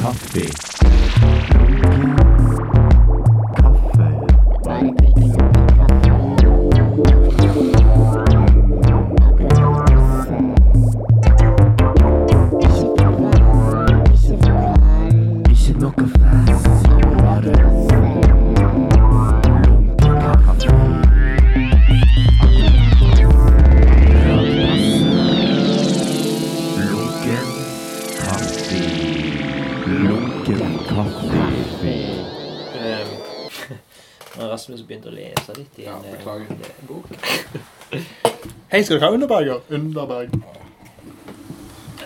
Kaffe. Hei, skal dere ha Underberger? Underberg.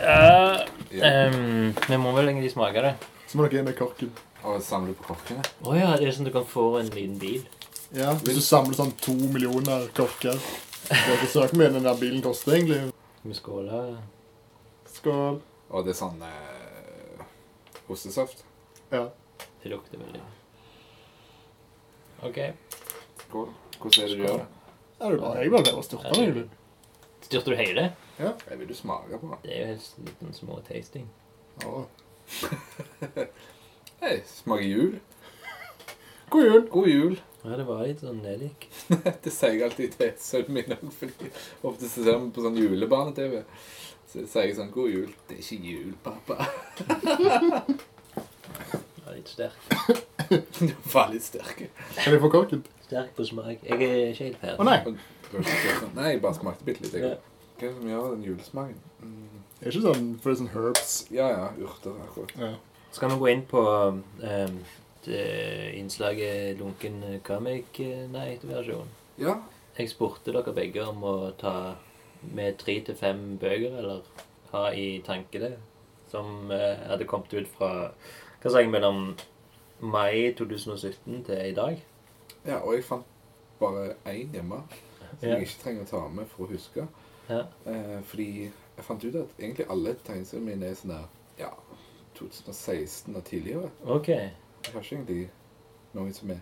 Ja. ehm, vi må vel egentlig smake det. Så må dere inn med korken. Og samle på korkene. Å ja, det er sånn du kan få en liten bil. Ja, Hvis du samler sånn to millioner korker Det er søk mye den der bilen koster, egentlig. Vi skåler. Skål. Og det er sånn eh, ostesaft. Ja. Det lukter veldig OK. Skål. Hvordan er det du gjør det? ja det er bare, jeg bare prøver å styrte meg, egentlig. Styrte du hele? Ja. Jeg vil du smake på. Det er jo helst en liten små tasting. Ja. Hei, smaker jul. God jul. God jul. Ja, det var litt sånn nellik. Det sier jeg alltid til sønnen min òg, fordi ofte så ser vi på sånn julebarne-TV. Så sier jeg sånn God jul. Det er ikke jul, pappa. Du var litt sterk. Du var litt sterk. Kan jeg få korken? Sterk på smak. Jeg er ikke helt Å ferdig. nei. Sånn- Nei, jeg bare smakte bitte litt. jeg Hva er det som gjør den julesmaken? Mm. Det er ikke sånn for det er sånn herbs. Ja, ja. Urter, akkurat. Ja. Skal vi gå inn på um, det innslaget lunken comic night-versjon? Ja. Jeg spurte dere begge om å ta med tre til fem bøker, eller ha i tanke det, som uh, hadde kommet ut fra hva sa jeg, mellom mai 2017 til i dag. ja. Og jeg fant bare én hjemme som Ja. jeg ikke trenger å ta med for å huske. Ja. Eh, fordi jeg fant ut at egentlig alle tegneseriene mine er sånn der ja, 2016 og tidligere. Ok. Jeg har ikke egentlig noen som er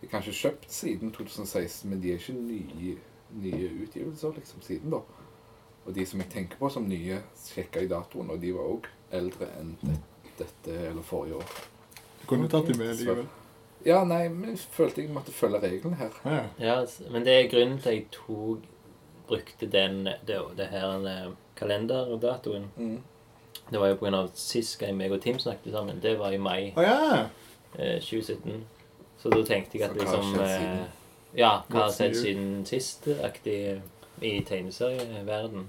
Jeg har kanskje kjøpt siden 2016, men de er ikke nye, nye utgivelser liksom siden da. Og de som jeg tenker på som nye, sjekka i datoen, og de var òg eldre enn det, dette eller forrige år. Du kunne tatt dem med likevel. Ja, nei, men jeg følte jeg måtte følge reglene her. Ja. Ja, men det er grunnen til at jeg tok brukte den det, det her eh, kalenderdatoen. Mm. Det var jo av sist gang meg og Tim snakket sammen. Det var i mai oh, ja. eh, 2017. Så da tenkte jeg at Så liksom eh? Ja, hva har skjedd siden sist aktig i tegneserieverden?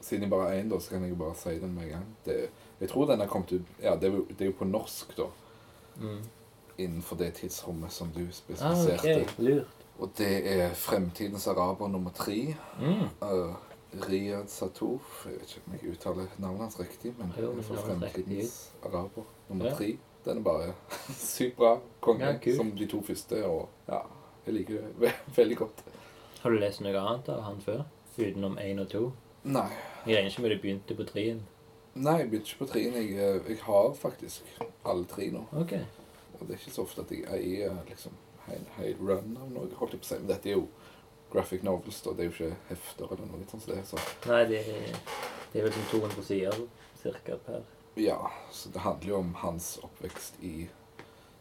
Siden jeg bare er én, da, så kan jeg bare si den med en gang. Det, jeg tror den har kommet ut Ja, det er, jo, det er jo på norsk, da. Mm. Innenfor det tidsrommet som du Ah, spesifiserte. ok, lurt. Og det er Fremtidens araber nummer tre. Mm. Uh, Riyad Satouf. Jeg vet ikke om jeg uttaler navnet hans riktig, men det er for. Fremtidens araber nummer Ja. tre. Den er bare sykt bra. Konge, Ja, cool. som de to første. Og ja, jeg liker det ve veldig godt. Har du lest noe annet av han før? Utenom én og to? Nei. Jeg regner ikke med du begynte på treen. Nei, jeg begynte ikke på treen. Jeg, eh, jeg har faktisk alle tre nå. Ok. Og det er ikke så ofte at jeg eier liksom en hel run av noe, holdt jeg på å si. Men dette er jo graphic novels, da. Det er jo ikke hefter eller noe sånt det. Så Nei, det er, det er vel som 200 sider cirka per. ja, så det handler jo om hans oppvekst i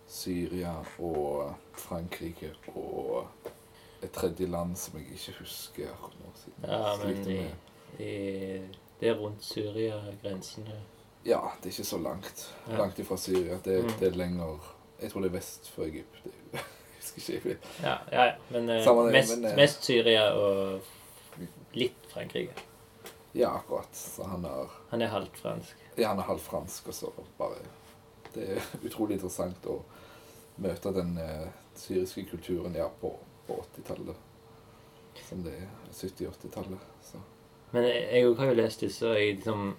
Syria og Frankrike og et tredje land som jeg ikke husker akkurat nå. siden Ja, men i, i, det er rundt Syria-grensene. Ja, det er ikke så langt. Ja. Langt ifra Syria. Det, Mm. det er lenger Jeg tror det er vest for Egypt. Det, jeg husker ikke. Ja, ja, ja. Men, eh, mest, men, eh, mest Syria og litt Frankrike. Ja, akkurat. Så han er Han er halvt fransk. Ja, han er halvt fransk, og så bare Det er utrolig interessant å møte den eh, syriske kulturen ja, på, på 80-tallet. Som det er 70-80-tallet. Så Men jeg, jeg har jo lest disse, og jeg liksom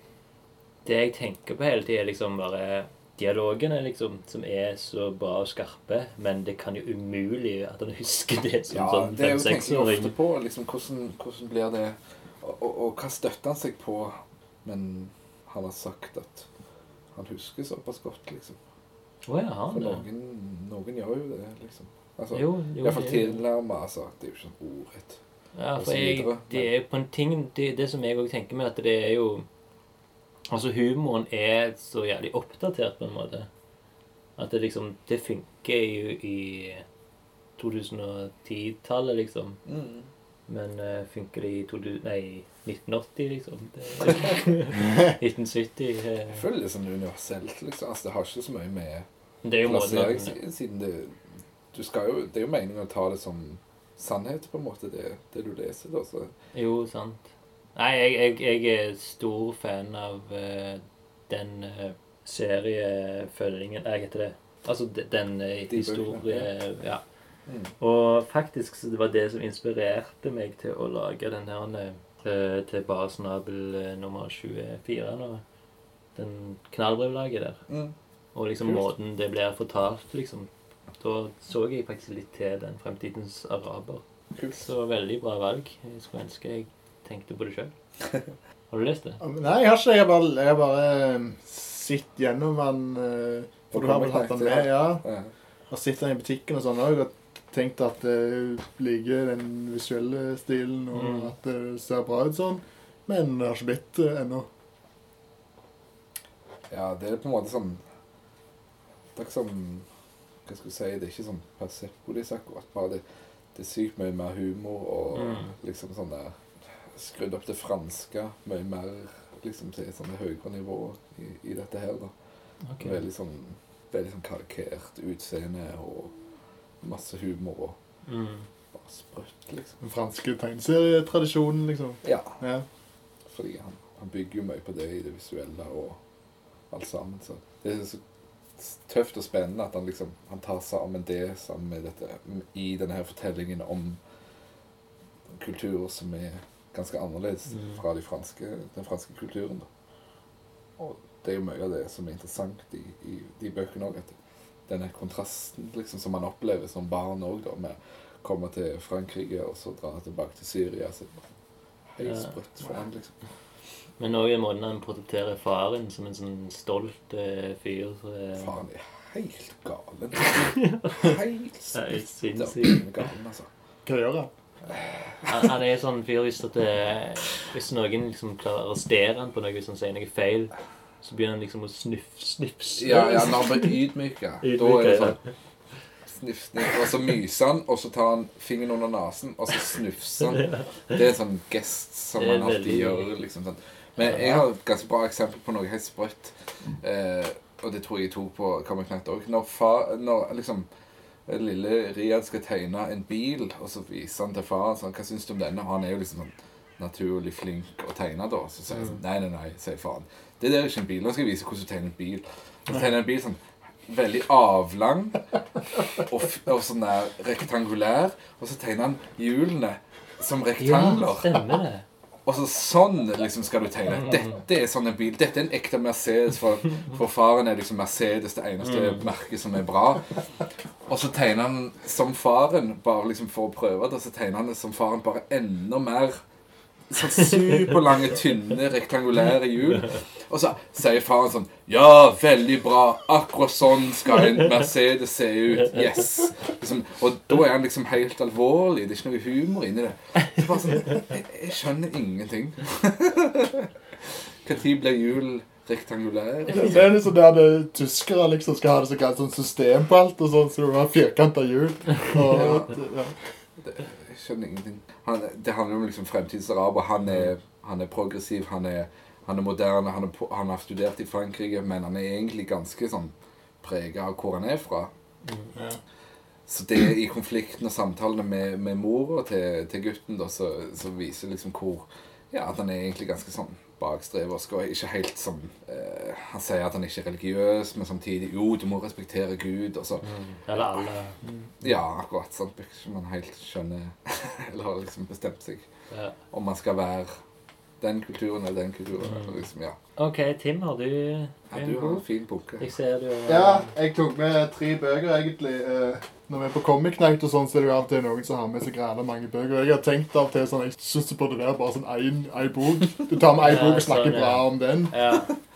Det jeg tenker på hele tida, er liksom bare dialogene liksom, som er så bra og skarpe, men det kan jo umulig at han husker det som Ja, sånn fem-seksåring. ofte på. Liksom, hvordan, hvordan blir det og, og, og hva støtter han seg på? Men han har sagt at han husker såpass godt, liksom. Å ja, han, For noen, noen gjør jo det, liksom. Altså, Jo, jo. Iallfall tilnærma. Altså, det er jo ikke sånn ordrett. Ja, for jeg, det er jo på en ting Det, det som jeg òg tenker med, at det er jo Altså, humoren er så jævlig oppdatert, på en måte. At det liksom Det funker jo i 2010-tallet, liksom. Mm. Men uh, funker det i 2000, nei, 1980, liksom? Det, 1970? Jeg eh, føler det som sånn universelt, liksom. Altså, det har ikke så mye med det er jo plassering måten siden- siden det du skal jo, Det er jo meningen å ta det som sannhet, på en måte, det, det du leser. da, så Jo, sant. Nei, jeg, jeg, jeg er stor fan av uh, den uh, seriefølgingen jeg hva heter det? Altså den uh, De historie... bøkene, Ja. Mm. Og faktisk så det var det som inspirerte meg til å lage den her eh, til Bare snabel eh, nummer 24 nå. Den knallbrevlaget der. Mm. Og liksom Kult. måten det blir fortalt, liksom. Da så jeg faktisk litt til den fremtidens araber. Kult. Så veldig bra valg. Jeg skulle ønske jeg tenkte på det sjøl. Har du lest det? Nei, jeg har ikke det. Jeg har bare, jeg bare eh, sett gjennom den. eh, For du har vel hatt den med, ja. Og sett den i butikken og sånn òg. Og tenkt at jeg liker den visuelle stilen, og Mm. at det ser bra ut sånn. Men det har ikke blitt det ennå. ja, det er på en måte sånn Det er ikke sånn Hva skal jeg si Det er ikke sånn Persepolis akkurat. Bare det, det er sykt mye mer humor og Mm. liksom sånn der Skrudd opp det franske mye mer liksom til et sånn høyere nivå i, i dette her, da. Veldig sånn Veldig sånn karikert utseende og masse humor og Mm. bare sprøtt, liksom. Den franske tegneserietradisjonen, liksom. Ja. Ja. Fordi han, han bygger jo mye på det i det visuelle og alt sammen. Så det er så tøft og spennende at han liksom han tar sammen det sammen med dette i denne her fortellingen om kulturer som er ganske annerledes Mm. fra de franske, den franske kulturen. Da. Og det er jo mye av det som er interessant i, i de bøkene òg. Denne kontrasten liksom, som man opplever som barn òg, med å komme til Frankrike og så dra tilbake til Syria. Så helt Ja. sprøtt for han, liksom. Men òg i måten han protekterer faren som en sånn stolt eh, fyr. Så, eh, Faren er helt galen. Helt sinnssykt. galen, altså. Hva gjør han? Han, er en sånn fyr hvis, det, hvis noen liksom klarer å arrestere han på noe hvis han sier noe feil, så begynner han liksom å snuffe, snufse. Ja, ja, når han blir ydmyka, da er det sånn sniff, sniff, og så myser han, og så tar han fingeren under nesen, og så snufser han. Det er en sånn gest som man alltid gjør. liksom sånn. Men jeg har et ganske bra eksempel på noe helt sprøtt, eh, og det tror jeg jeg tok på Night òg. Når, far- når liksom lille Riyad skal tegne en bil, og så viser han til faren sånn, hva syns du om denne? Og han er jo liksom sånn naturlig flink å tegne, da. Så sier han sånn Nei, nei, nei, sier faren. Det der er ikke en bil. Nå skal jeg vise hvordan du tegner en bil. Og så tegner en bil sånn veldig avlang og, og sånn der rektangulær. Og så tegner han hjulene som rektangler. ja, stemmer det. Og så sånn liksom skal du tegne. Dette er sånn en bil. Dette er en ekte Mercedes. For, for faren er liksom Mercedes det eneste merket som er bra. Og så tegner han som faren, bare liksom for å prøve det, så tegner han det som faren bare enda mer sånn superlange, tynne, rektangulære hjul. Og så sier faren sånn Ja, veldig bra. Akkurat sånn skal en Mercedes se ut. Yes. Liksom, og da er han liksom helt alvorlig. Det er ikke noe humor inni det. Så bare sånn, jeg, jeg skjønner ingenting. Når ble hjul rektangulære? Det det er liksom der det, tyskere liksom skal ha det så kalt sånn system på alt, og sånn, så du har firkanta hjul. Og, ja. Det, jeg skjønner ingenting. Han, det handler om liksom fremtidsaraber. Han han er progressiv, han er, han er moderne, han, er han har studert i Frankrike, men han er egentlig ganske sånn prega av hvor han er fra. Ja. Så det i konflikten og samtalene med, med mora til, til gutten, da, så, så viser liksom hvor Ja, at han er egentlig ganske sånn bakstreversk og ikke helt sånn eh, Han sier at han ikke er religiøs, men samtidig Jo, du må respektere Gud, og så Mm. Eller alle. Ja, akkurat. sånn Ikke man helt skjønner Eller har liksom bestemt seg Ja. om man skal være den kulturen eller den kulturen. Mm. eller Liksom, ja. OK, Tim, har du ja, du har en fin bok. Jeg ser du ja, jeg tok med tre bøker, egentlig. Eh, Når vi er på Comic Night og sånn, så er det jo alltid noen som har med seg græla mange bøker. Jeg har tenkt av og til sånn, jeg syns det burde være bare sånn én bok. Du tar med én Ja, bok og snakker sånn, ja. bra om den. Ja.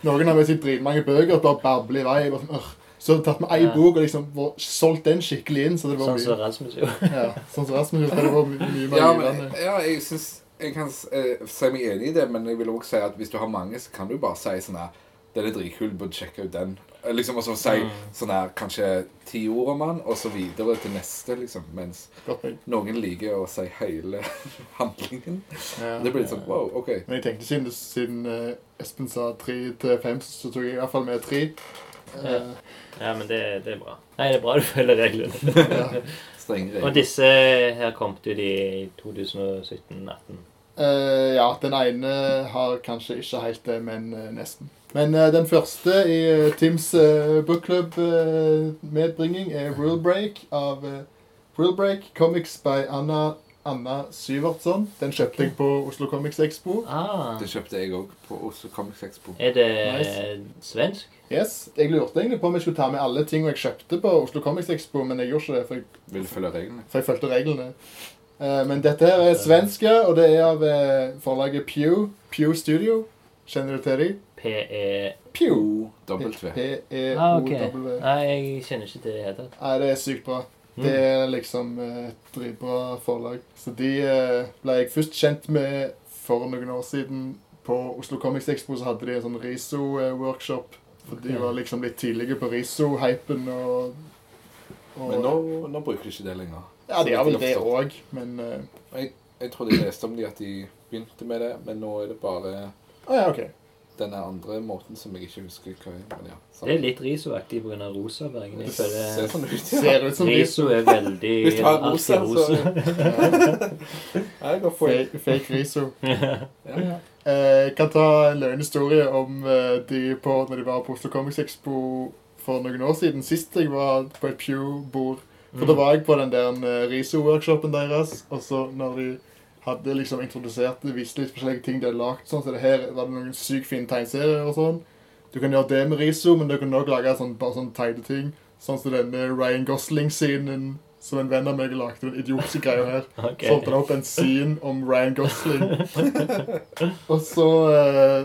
Noen har med seg dritmange bøker og bare babler i vei. Jeg Bare sånn, «Åh». så har du tatt med ei Ja. bok og liksom solgt den skikkelig inn. Så det var Sånn som. Rasmus gjorde. Ja, sånn som Rasmus gjorde. Det var mye mer Ja, men, ja, jeg syns jeg kan uh, si meg enig i det, men jeg vil også si at hvis du har mange, så kan du bare si sånn her Den er dritkul, burde sjekke ut den. Eh, Liksom, og så si Mm. sånn her kanskje ti ord om han, og så videre til neste, liksom. Mens noen liker å si hele handlingen. Ja. Det blir litt sånn wow, OK. Men jeg tenkte siden, siden eh, Espen sa tre til fem, så tok jeg i hvert fall med tre. Eh, Ja, men det, det er bra. Nei, det er bra du følger reglene. ja. Strenge Og disse her kom ut i 2017-18. Uh, ja, den ene har kanskje ikke helt det, men eh, nesten. Men uh, den første i uh, Tims uh, bookclub-medbringing er Rule Break av uh, Rule Break Comics by Anna, Anna Syvertsson. Den kjøpte jeg på Oslo Comics Expo. Ah, Det kjøpte jeg òg på Oslo Comics Expo. er det Nice. svensk? Yes, Jeg lurte egentlig på om jeg skulle ta med alle ting jeg kjøpte på Oslo Comics Expo, men jeg gjorde ikke det, for jeg, Vil følge reglene. for jeg fulgte reglene. Uh, men dette her er svenske, og det er av uh, forlaget Pew. Pew Studio. Kjenner du til dem? PE. O-W. P-E-O-W. Ah. Nei, jeg kjenner ikke til det i det hele tatt. Nei, det er sykt bra. Mm. Det er liksom et dritbra forlag. Så de eh, ble jeg først kjent med for noen år siden. På Oslo Comics Expo så hadde de en sånn Riso-workshop. For de var liksom litt tidlige på Riso-hypen og, og Men nå, nå bruker de ikke det lenger. Ja, de har vel det jeg òg, men eh, Jeg trodde jeg leste om de at de begynte med det, men nå er det bare Å ja, OK. Denne andre måten som jeg ikke husker hva er. Men ja, sant. Det er litt risoaktig pga. rosafargen. Jeg Det ser sånn ut, ja. Ser ut som riso er veldig Hvis du har rosa, så. Ja. Fake, fake Riso. Ja, ja. Eh, Jeg kan ta en løgn historie om eh, de på, når de var på Oslo Comics Expo for noen år siden. Sist jeg var på et Pew-bord. For da var jeg på den der eh, Riso-workshopen deres. Og så når de hadde liksom introdusert det, viste litt forskjellige ting de hadde lagd, sånn, så det her var det noen sykt fine tegneserier og sånn. Du kan gjøre det med Riso, men du kan òg lage sånn, bare sånn teite ting. Sånn som denne Ryan Gosling-scenen som en venn av meg lagde. Den idiotiske greia her. Ok. Så holdt han opp en scene om Ryan Gosling. og så eh,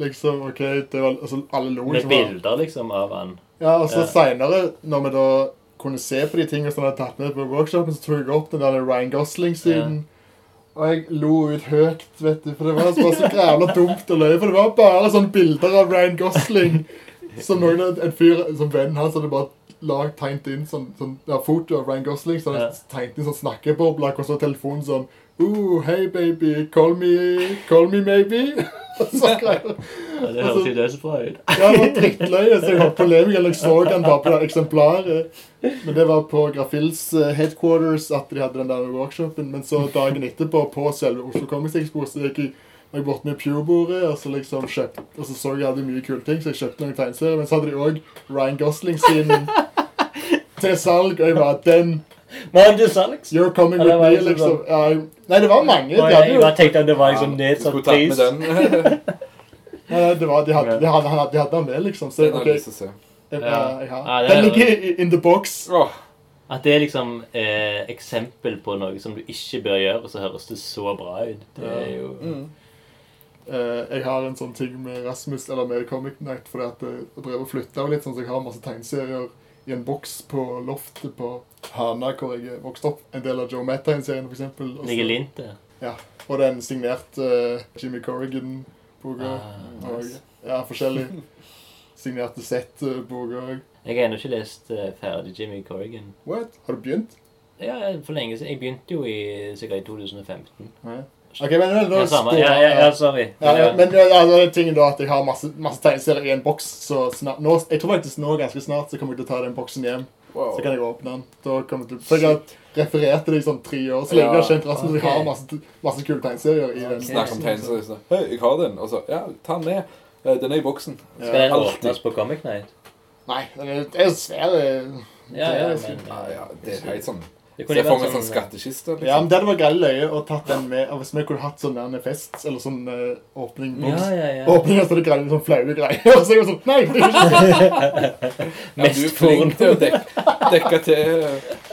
liksom OK, det var altså, Alle lo. Med liksom, bilder liksom av han. Ja, og så Ja. seinere, når vi da kunne se på de tingene som jeg hadde tatt med på workshopen, så tok jeg opp den der Ryan Gosling-scenen. Og jeg lo ut høyt, vet du, for det var så så jævla dumt å løye. For det var bare sånne bilder av Ryan Gosling som noen, en fyr, som vennen hans hadde bare lagd tegnet inn sånn, sånn ja, foto av Ryan Gosling. Så hadde Ja. tegnet inn sånn snakkeboble, og så telefonen sånn Ooh, hey baby, call me, call me maybe. Så greier. Ja, det høres jo bra ut. Ja, det var drittløye, så jeg holdt på å le meg, jeg så han bare på det eksemplaret. Men det var på Grafils eh, headquarters at de hadde den der workshopen. Men så dagen etterpå, på selve Oslo Comics Expo, så gikk jeg, jeg bort med Pew-bordet, og så liksom kjøpt, og så så jeg hadde mye kule ting, så jeg kjøpte noen tegneserier. Men så hadde de òg Ryan Gosling sin til salg, og jeg var den Men det salgs. You're coming with me, liksom liksom. Ja, nei, det var mange. Jeg, jeg, jeg bare tenkte at det var liksom Ja, nedsatt pris. ja, det var, de hadde, de hadde, han hadde, de hadde med, liksom. Så Den har ok, jeg lyst til å se. jeg, Ja. jeg har. Ja, det Den er- ligger in the box. Åh, At det er liksom eh, eksempel på noe som du ikke bør gjøre, og så høres det så bra ut. Det er jo mm. Eh, jeg har en sånn ting med Rasmus, eller med Comic Night, fordi at eh, jeg drev og flytta litt, sånn så jeg har masse tegneserier i en boks på loftet på Hana, hvor jeg vokste opp. En del av Joe. Og så- ligger lint der. Og den signerte en eh, Jimmy Corrigan-boka. Ah, og nice. ja, forskjellig signerte sett-boka òg. Jeg har ennå ikke lest eh, ferdig Jimmy Corrigan. What? Har du begynt? Ja, for lenge siden. Jeg begynte jo i sikkert i 2015. Nei. OK, men da Ja, samme. Ja, ja, ja, sorry. Ja, ja, men ja, ja, det er tingen da at jeg har masse, masse tegneserier i en boks. Så snart, nå, jeg tror faktisk nå ganske snart så kommer jeg til å ta den boksen hjem. Wow. Så kan jeg åpne den. Da kommer jeg til, for jeg deg sånn tre år. Så lenge jeg har kjent Rasmus, Okay. jeg har masse, masse kule tegneserier i den. Snakk om tegneserier. sånn, Hei, jeg har den. Og så Ja, ta den med. Eh, Den er i boksen. Skal den åpnes på Comic Night? Nei, den er, det er jo svær. Ja, ja, men Ja, ja, det er helt sånn Se for meg sånn sånn skattkiste. Ja, Liksom. men det hadde vært greit løye å tatt den med. og Hvis vi kunne hatt sånn der fest, eller sånn uh, åpning Ja, boks. ja, ja. Åpning, så det greier sånn flaue greier. Og så er jeg sånn Nei! det er ikke sånn. Ja, du er flink til å dekke, dekke til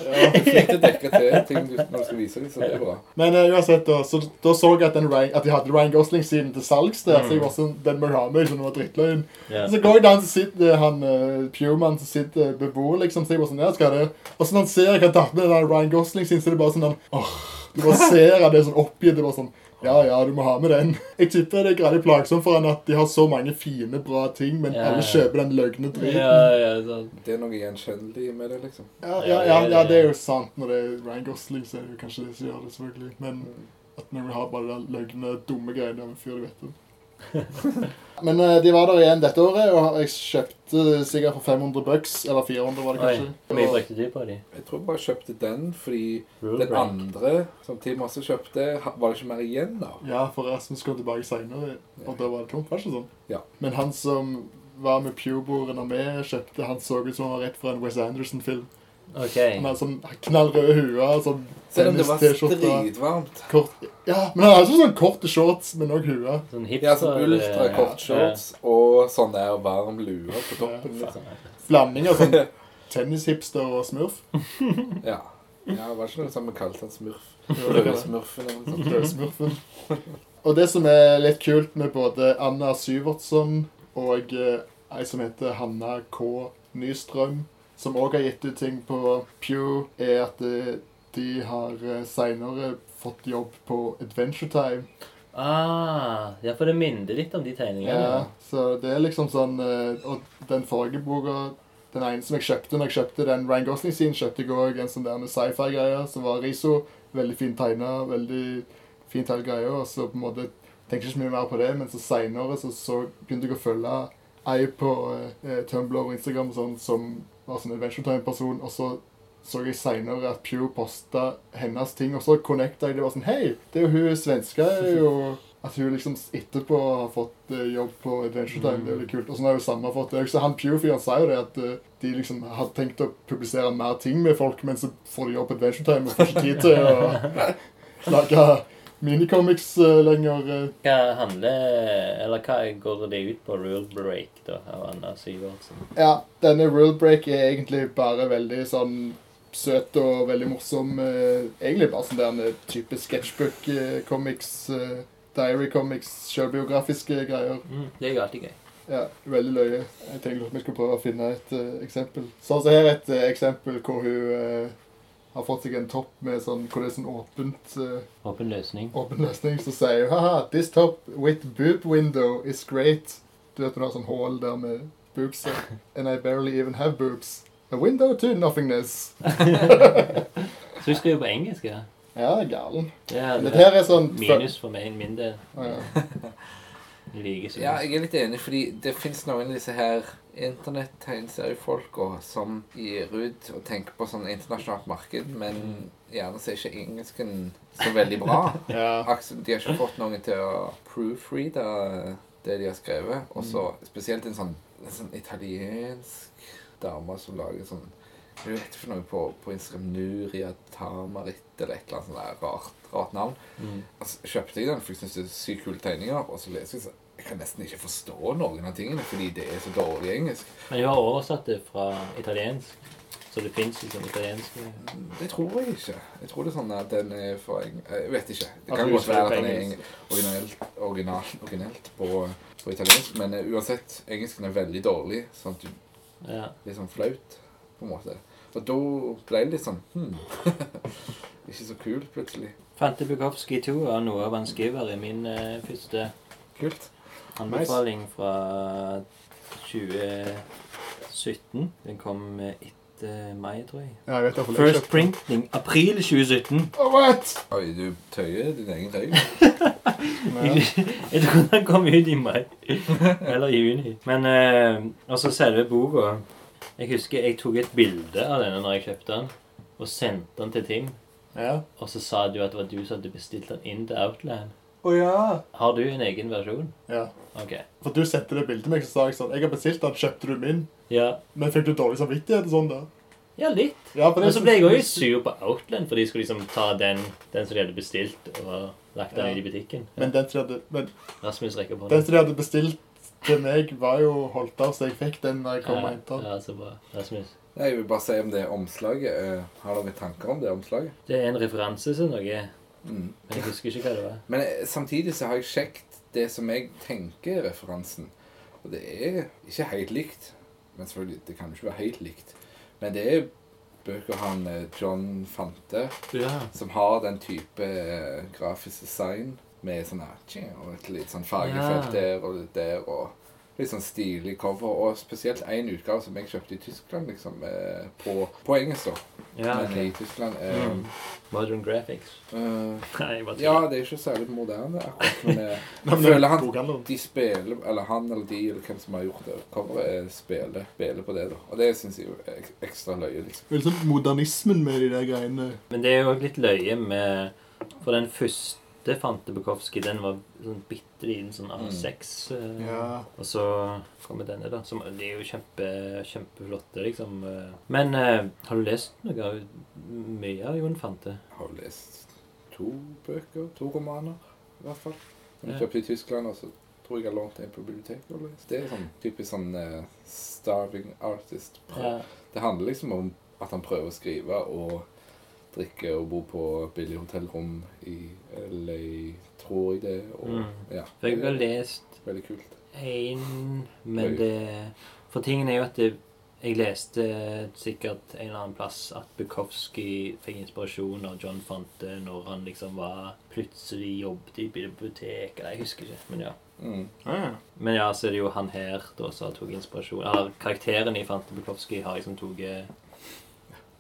Ja, flink til å dekke til ting du, når du skal vise dem, så det er bra. Men uh, uansett, da så, da så jeg at, den Ryan, at de hadde Ryan Gosling-siden til salgs der. Så jeg var sånn, den må jeg ha med. Sånn, den var drittløgn. Ja. Så går jeg der, så sitter han uh, Pewman som sitter beboer, liksom. Så jeg var sånn, ja, skal det? Og så når han ser jeg har tatt med den Ryan Gosling sin, så er bare sånn den, åh, Du bare ser at det er sånn oppgitt. Det er bare sånn Ja, ja, du må ha med den. Jeg tipper det er gradelig plagsomt for han at de har så mange fine, bra ting, men Ja, alle kjøper den løgne driten. Ja, ja, sant. Det er noe gjenkjennelig med det, liksom. Ja, ja, ja, ja, det er jo sant. Når det er Ryan Gosling, så er det jo kanskje det som gjør det, selvfølgelig. Men at når vi har bare den løgne, dumme greiene av en fyr du vet om. Men eh, de var der igjen dette året, og jeg kjøpte sikkert for 500 bucks. Eller 400, var det Oi, kanskje. hvor mye brukte du på de? Jeg tror jeg bare kjøpte den fordi Rule den break. andre som Tim også kjøpte, ha- var det ikke mer igjen da. Ja, for Rasmus kom tilbake seinere, og da var det tomt. Var det ikke sånn? Ja. Men han som var med Pubo renommé, kjøpte, han så ut som han var rett fra en Wes Anderson-film. OK. Han hadde sånn knallrøde huer. sånn Selv om det var dritvarmt. Kort Ja, men han hadde ikke sånn korte shorts, men òg hue. Sånn Ja, hipster sånn shorts ja. og sånn der varm lue på toppen. Ja, Liksom. Blanding av sånn tennishipster og smurf. Ja. ja, var det ikke noe som vi kalte han smurf? Var. Rødsmurfen eller noe sånt. Og det som er litt kult med både Anna Syvertsen og eh, ei som heter Hanna K. Nystrøm, som òg har gitt ut ting på Pew, er at eh, de har eh, seinere fått jobb på Adventure Time. Ah, ja, for det minner litt om de tegningene. Ja, så det er liksom sånn eh, Og den forrige boka Den ene som jeg kjøpte når jeg kjøpte den Ryan Gosling sin, kjøpte jeg òg en sånn der med sci-fi-greie som var Riso. Veldig fint tegna, veldig fint hele greia. Og så på en måte tenkte jeg ikke så mye mer på det, men så seinere så, så begynte jeg å følge ei på eh, Tumblr og Instagram og sånn, som var sånn Adventure Time-person. Og så så jeg seinere at Pew posta hennes ting, og så connecta jeg. Det var sånn Hei, det er jo hun svenska. jo At hun liksom etterpå har fått eh, jobb på Adventure Time. Det er litt kult. Og sånn har jo samme fått det. Så han Pew-fyren sa jo det, at eh, de liksom hadde tenkt å publisere mer ting med folk, men så får de jobb på Adventure Time og får ikke tid til å lage minicomics uh, lenger. eh. Hva handler Eller hva går det ut på Rule Break, da, av Anna Syvertsen? Ja, denne Rule Break er egentlig bare veldig sånn søt og veldig morsom. Uh, egentlig bare sånn der en type sketsjbook-comics, diary comics, sjølbiografiske greier. Mm, det er jo alltid gøy. Ja, veldig løye. Jeg tenkte at vi skulle prøve å finne et eksempel. Sånn så her er et eksempel hvor hun har fått seg en topp med sånn, hvor det er sånn åpent, uh, Åpen løsning. åpen løsning. Så sier hun haha, this top with boob window is great. Du vet hun har sånn hull der med boobs. And I barely even have boobs. A window to nothingness. Så hun skriver på engelsk, ja? Ja, galen. Det det Dette her er sånn minus for meg, min del. Ah, ja. Jeg liker Ja, jeg er litt enig, fordi det fins noen av disse her internett-tegneseriefolka som gir ut og tenker på sånn internasjonalt marked, men gjerne så er ikke engelsken så veldig bra. ja. De har ikke fått noen til å proofreade det de har skrevet. Og så spesielt en sånn, en sånn italiensk dame som lager sånn Vet ikke for noe på, på Instagram Nuria Tamarit eller et eller annet sånt rart, rart navn. Mm. Altså, kjøpte jeg den, for jeg synes det er sykt kule tegninger. Og så leser jeg så jeg kan nesten ikke forstå noen av tingene fordi det er så dårlig engelsk. Men du har oversatt det fra italiensk, så det fins liksom italiensk Det tror jeg ikke. Jeg tror det er sånn at den er for eng... Jeg vet ikke. Det kan du godt være at den er engelsk. eng- originalt, original, originelt på, på italiensk, men eh, uansett, engelsken er veldig dårlig, sånn at du Ja. det er sånn flaut, på en måte. Og da ble det litt sånn hmm. Ikke så kult, plutselig. Fante Bukowski 2 av noe av han skriver i min uh, første Kult. anbefaling fra 2017. Den kom eh, etter mai, tror jeg. Ja, jeg jeg First den. printing april 2017. Oh, what? Oi, du tøyer din egen tøy. Jeg tror den kom ut i mai. Eller i juni. Men uh, også selve boka. Jeg husker jeg tok et bilde av denne når jeg kjøpte den, og sendte den til Tim. Ja. Og så sa du at det var du som hadde bestilt den inn til Outland. Å ja. Har du en egen versjon? ja. Ok. For du sendte det bildet til meg, så sa jeg sånn Jeg har bestilt den, kjøpte du min? Ja, Men fikk du dårlig samvittighet og sånn, da? ja litt. Ja, Men så ble jeg òg sur på Outland, for de skulle liksom ta den, den som de hadde bestilt, og lagt den Ja. ut i butikken. Men den som de hadde, men Rasmus rekker på den som de hadde bestilt til meg, var jo holdt av, så jeg fikk den da jeg kom og Ja, hentet den. ja, så bra. Rasmus. Jeg vil bare si om det omslaget. Eh, Har dere tanker om det omslaget? Det er en referanse til noe, Mm. men jeg husker ikke hva det var. Men eh, samtidig så har jeg sjekket det som jeg tenker er referansen. Og det er ikke helt likt. Men selvfølgelig, det kan jo ikke være helt likt. Men det er bøker han eh, John Fante Ja. som har den type eh, grafisk design med sånn her og et litt sånn fargefelt Ja. der og litt der. og Litt sånn stilig cover. Og spesielt én utgave som jeg kjøpte i Tyskland, liksom, eh, på, på engelsk, da. Ja, Men i Tyskland um, Mm. Modern graphics. Uh, Nei, bare Ja, det er ikke særlig moderne akkurat, men jeg, føler han- de spiller, eller han eller de, eller hvem som har gjort det, coveret, spiller, spiller på det, da. Og det syns jeg er ekstra løye, liksom. Veldig sånn modernismen med de der greiene. Men det er jo òg litt løye med For den første Fante Bukowski, den var sånn bitte liten sånn A6. eh, Ja. Og så kommer denne, da. Som, de er jo kjempe, kjempeflotte, liksom. eh. Men uh, har du lest noe av mye av Jon Fante? Jeg har lest to bøker, to romaner, i hvert fall. Som jeg kjøpte i Tyskland, og så tror jeg jeg har lånt en på biblioteket. Eller? Det er sånn typisk sånn uh, starving artist. Ja. Det handler liksom om at han prøver å skrive og drikke og bo på billig hotellrom i LA, tror jeg det. Og, Mm. ja, For jeg har lest veldig kult. én, men det For tingen er jo at det, jeg leste sikkert en eller annen plass at Bukowski fikk inspirasjon av John Fante når han liksom var plutselig jobbet i bibliotek eller Jeg husker ikke, men ja. Mm. Ah, ja. Men ja, så er det jo han her da som tok inspirasjon. Eller karakteren i Fante Bukowski har liksom tatt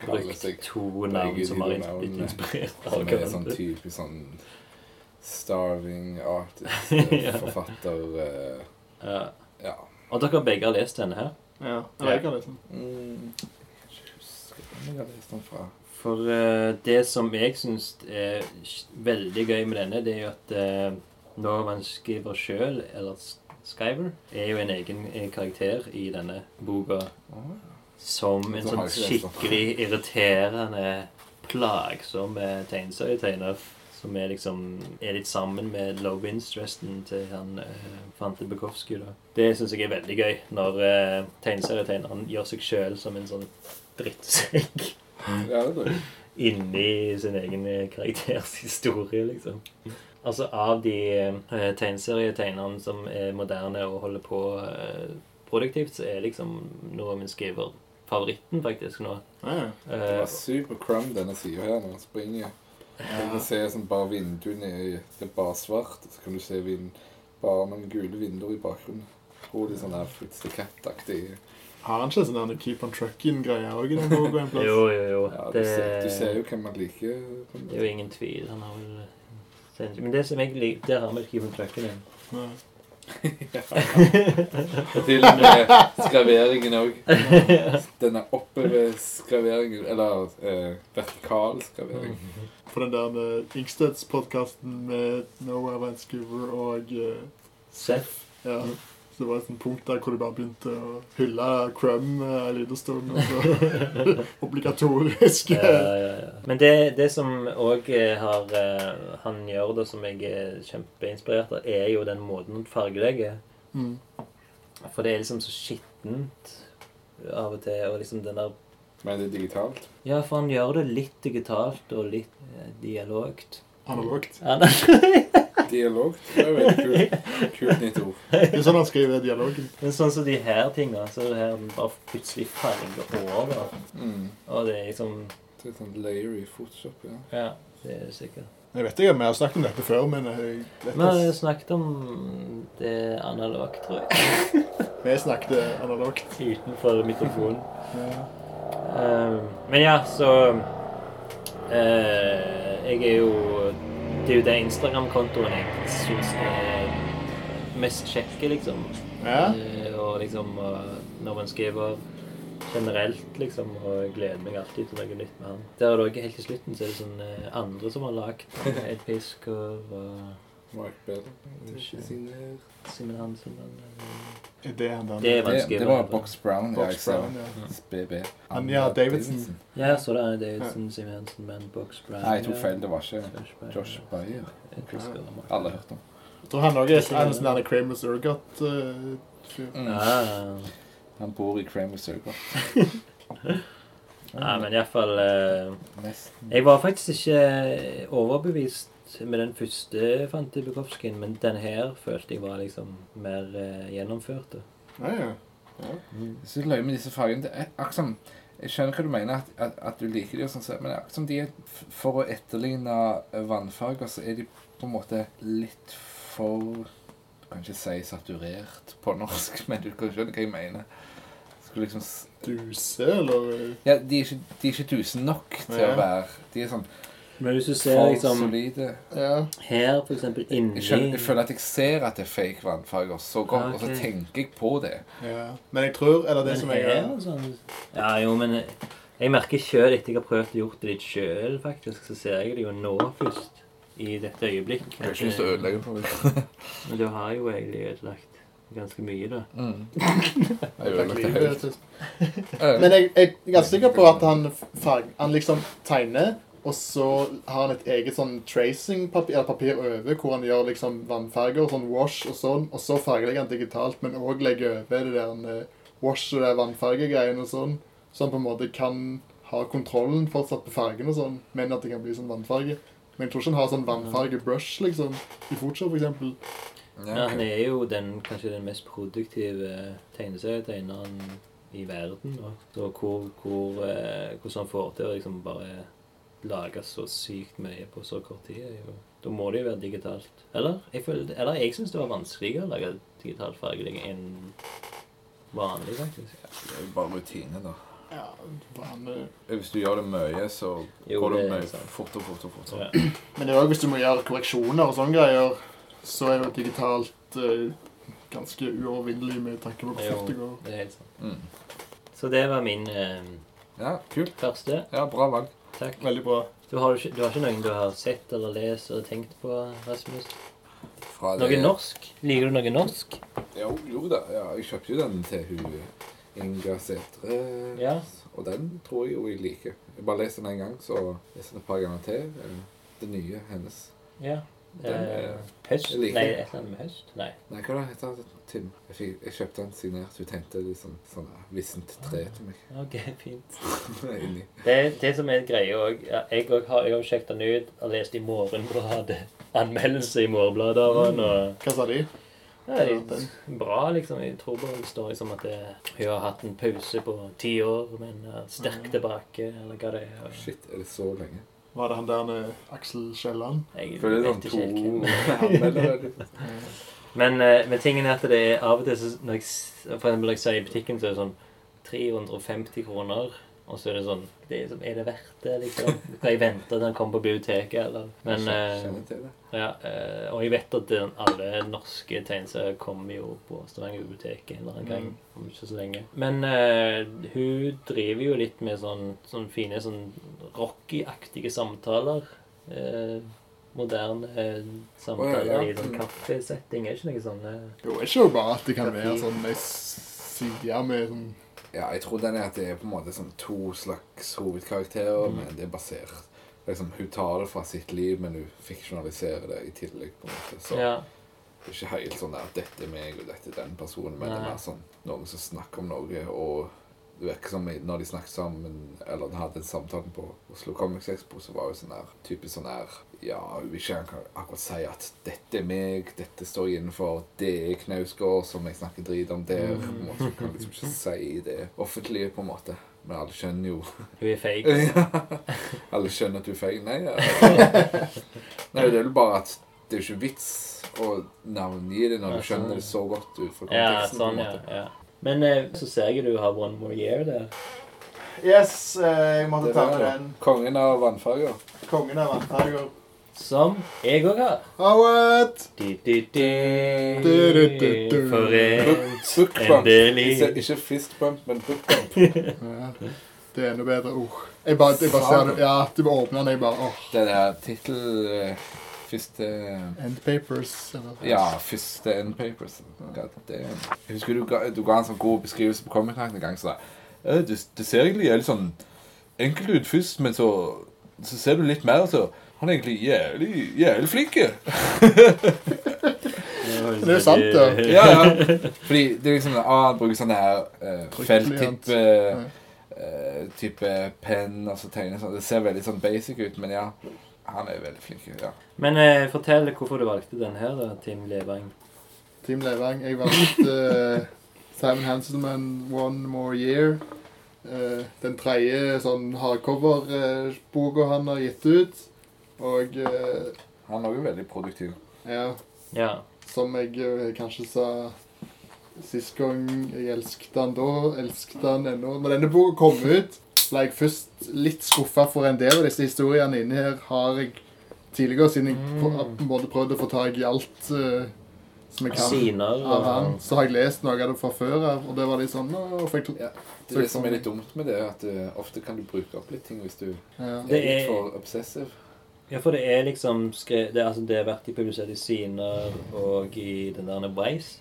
Brukt to navn som har blitt inspirert av Som er sånn typisk sånn starving artist, Ja. eh, forfatter eh, Ja. Ja. Og dere begge har lest denne her? ja. Eller jeg har lest den. Mm. Jeg kan ikke huske jeg har lest den fra. For uh, det som jeg syns er veldig gøy med denne, det er jo at uh, når man skriver sjøl, eller skriver, er jo en egen karakter i denne boka Åh, som en sånn skikkelig irriterende, plagsom eh, tegneserietegner. Som er liksom er litt sammen med low interest-resten til han uh, Fante Bukowski. da. Det syns jeg er veldig gøy, når uh, tegneserietegneren gjør seg sjøl som en sånn drittsekk Ja, inni sin egen eh, karakters historie, liksom. Altså av de uh, tegneserietegnerne som er moderne og holder på uh, produktivt, så er liksom noe min skriver favoritten faktisk nå. Ja, ja. Det Eh, var super crumb denne sida her når han springer. Du kan se sånn bare vinduene i Det er bare svart, så kan du se vind, bare noen gule vinduer i bakgrunnen. Og de sånn her Fritz the Cat-aktig. Har han ikke sånn Keep on Trucking-greie òg i den boka en plass? jo, jo, jo. Ja, du, det, ser, du ser jo hvem man liker. det er jo ingen tvil. Han har vel Men det som jeg liker, der har vi Keep on Trucking igjen. Ja. Og til og med skraveringen òg. Denne oppover-skraveringen, eller eh, vertikal skravering. På den der med Inksteds-podkasten med Noah Vanscover og eh, Seth. Ja. Så det var et punkt der hvor de bare begynte å hylle Crumb eh, en liten stund. Obligatorisk. Ja, ja, ja. Men det, det som òg eh, han gjør, da, som jeg er kjempeinspirert av, er jo den måten han fargelegger. Mm. For det er liksom så skittent av og til. Og liksom den der Men det er digitalt. Ja, for han gjør det litt digitalt og litt eh, dialogt. Analogt. Ja, nei. Dialog. Det er veldig kult. Kult nytt ord. Det er sånn han skriver dialogen. Men sånn som de her tinga, så er det her bare plutselig farger over. Mm. Og det er liksom Det er sånn layer i Photoshop, ja. Ja, det er det sikkert. Jeg vet ikke vi har snakket om dette før, men jeg vet Vi har snakket om det analogt, tror jeg. vi snakket analogt. Utenfor mikrofonen. Ja. Eh, men ja, så uh, Jeg er jo Det er jo den Instagram-kontoen jeg syns er mest kjekke, liksom. Ja. Eh, og liksom Når man skriver generelt, liksom, og jeg gleder meg alltid til noe nytt med han. Der er det også helt til slutten så er det sånn eh, andre som har lagd Ed Pisker og Mark. Simen Hansen. eh, Er det han der? Det er Det, vanskelig. det var Box Brown. Box jeg sa. Brown, ja. BB. Anja Davidson. Ja, så det er Davidson, Simen Hansen, men Box Brown Nei, jeg tok feil. Det var ikke Josh Bayer. Josh Mark. Alle hørte om. Jeg tror han også er en sånn der Kramer's Surgot-fyr. Mm. Ah. Han bor i Kramer Surgot. Nei, men iallfall eh, Nesten. Jeg var faktisk ikke overbevist med den første Fante Bukowskien, men den her følte jeg var liksom mer eh, gjennomført. Ja, Ja, ja. Jeg synes løy med disse fargene. Det er akkurat som Jeg skjønner hva du mener, at, at, at du liker de og sånn, men akkurat som de er For å etterligne eh, vannfarger, så er de på en måte litt for Du kan ikke si saturert på norsk, men du kan skjønne hva jeg mener. Skulle liksom Duse, eller Ja, de er ikke, de er ikke tusen nok til Ja. å være De er sånn Men hvis du ser for liksom solide. Ja. her, for eksempel, inni Jeg, skjønner, jeg føler at jeg ser at det er fake vannfarger så godt, og så tenker jeg på det. ja. Men jeg tror Eller det Men som jeg her, sånn, Ja, jo, men jeg, jeg merker sjøl, etter jeg har prøvd å gjort det litt sjøl, faktisk, så ser jeg det jo nå først. I dette øyeblikk. Jeg har ikke lyst til å ødelegge for meg. Men du har jo egentlig ødelagt ganske mye, da. Mm. Jeg ødelegger det helt. Men jeg, jeg er ganske sikker på at han, farg, han liksom tegner, og så har han et eget sånn tracing-papir eller papir over, hvor han gjør liksom vannfarger, sånn wash og sånn, og så fargelegger han digitalt, men òg legger over det der eh, wash og det vannfargegreiene og sånn, så han på en måte kan ha kontrollen fortsatt på fargen og sånn, men at det kan bli sånn vannfarge. Men jeg tror ikke han har sånn vannfarge-brush liksom, i Fortsatt. Ja, Ja, han er jo den, kanskje den mest produktive tegneserietegneren i verden. Da. Så hvor, hvor, eh, hvordan han får til å liksom bare lage så sykt mye på så kort tid, jo Da må det jo være digitalt. Eller jeg, føler, eller jeg syns det var vanskeligere å lage digitalt fargelegge enn vanlig, faktisk. Ja, Det er jo bare rutine, da. Ja, vanlig. Hvis du gjør det mye, så Jo, går det, det mye fortere, fortere, fortere. Ja. Men det er også hvis du må gjøre korreksjoner og sånne greier, så er jo digitalt eh, ganske uovervinnelig med tanke på hvor fort det går. det er helt sant. Mm. Så det var min eh, Ja, kult. første. Ja, bra valg. Takk. Veldig bra. Du har, ikke, du har ikke noen du har sett eller lest eller tenkt på, Rasmus? Fra Noe norsk? Liker du noe norsk? Jo, jo da. Ja, jeg kjøpte jo den til hun Inga Sætre. Ja. Og den tror jeg jo jeg liker. Jeg bare leste den en gang, så leser den et par ganger til. Det nye hennes. Ja. Den Eh, er- høst? Nei, den. et eller annet med høst? Nei. Nei, hva heter det heter Tim? Jeg, fikk, jeg kjøpte den signert. Hun tenkte litt sånn, sånn vissent tre til meg. Ok, fint. Det, det som er greia òg Jeg òg har, jeg har sjekket den ut og lest i Morgenbladet. Anmeldelse i Morgenbladet av den. Og Hva sa de? ja, det er bra, liksom. Jeg tror bare det står liksom at det, hun har hatt en pause på ti år, men er sterk tilbake, eller hva det er. og Shit, er det så lenge? Var det han der med Aksel Kielland? Jeg Føler det er vet sånn ikke helt hvem. to. Men, eh, men tingen er at det er av og til så når jeg, For eksempel når jeg sier i butikken, så er det sånn 350 kroner. Og så er det sånn det er, liksom, er det verdt det, liksom? Kan jeg vente til han kommer på biblioteket, eller? Men Jeg eh, ja, eh, Og jeg vet at den, alle norske tegneserier kommer jo på Stavanger-biblioteket en eller annen gang om ikke så lenge. Men eh, hun driver jo litt med sånn, sånn fine sånn Rocky-aktige samtaler. Eh, moderne eh, samtaler oh, ja, ja. i sånn kaffesetting. Er ikke noe sånn Jo, er ikke bare at det kan være sånn ei side med sånn Ja, jeg tror den er at det er på en måte sånn to slags hovedkarakterer, Mm. men det er basert liksom, Hun tar det fra sitt liv, men hun fiksjonaliserer det i tillegg. på en måte. Så Ja. det er ikke helt sånn at dette er meg og dette er den personen, men det er mer sånn noen som snakker om noe, og det virker som når de snakket sammen, eller de hadde en samtale på Oslo Comics Expo, så var det sånn der typisk sånn der Ja, hvis vil ikke akkurat- si at 'dette er meg, dette står jeg innenfor', 'det er Knausgård som jeg snakker drit om der'. på en måte. Hun kan liksom ikke si det offentlige, på en måte. Men alle skjønner jo Hun er fake. Alle skjønner at du er feig. Nei, ja. Nei, det er vel bare at det er jo ikke vits å navngi det når du skjønner sånn. det så godt ut fra Ja, sånn, på en ja. måte. ja. Men eh, så ser jeg du har One More Year der. Yes, eh, jeg måtte ta med den. Kongen av vannfarger. Kongen av vannfarger. Som jeg òg har. Howard! Forent endelig. Ikke, fistbump, fist bump, men book bump. Ja, det er enda bedre ord. Jeg bare, jeg bare ser det. Ja, du bare åpner den, jeg bare åh. Det der tittel eh, Første End papers. Eller? Ja, første End Papers. God damn. Jeg husker du ga, du ga en sånn god beskrivelse på Comic en gang. Så da, «Ja, det, det ser egentlig litt sånn enkelt ut først, men så, så ser du litt mer, og så han er egentlig jævlig, jævlig flink. Det er sant, det. Ja, ja. Fordi det er liksom ah, Han bruker sånn her uh, felttippe uh, eh, type penn og så tegner sånn. Det ser veldig sånn basic ut, men ja. Han er veldig flink. ja. Men uh, fortell hvorfor du valgte den her, da, Tim Levang. Team Levang. Jeg valgte uh, Simon Hanselman One More Year. eh, den tredje sånn hardcover-boka han har gitt ut. Og eh, Han er jo veldig produktiv. ja, Ja. som jeg eh, kanskje sa sist gang jeg elsket han da, elsket han ennå. Når denne boka kom ut, ble jeg først litt skuffa for en del av disse historiene inni her. Har jeg tidligere, siden jeg på, Mm. har på en måte prøvd å få tak i alt eh, som jeg kan Siner av han, og så har jeg lest noe av det fra før av, og det var litt sånn nå, fikk, Ja. Det, er det som er litt dumt med det, er at eh, ofte kan du bruke opp litt ting hvis du ja. Det er- litt for obsessive. Ja, for det er liksom skrevet det, altså, det har vært i publisert i Siner og i den der Nebrais.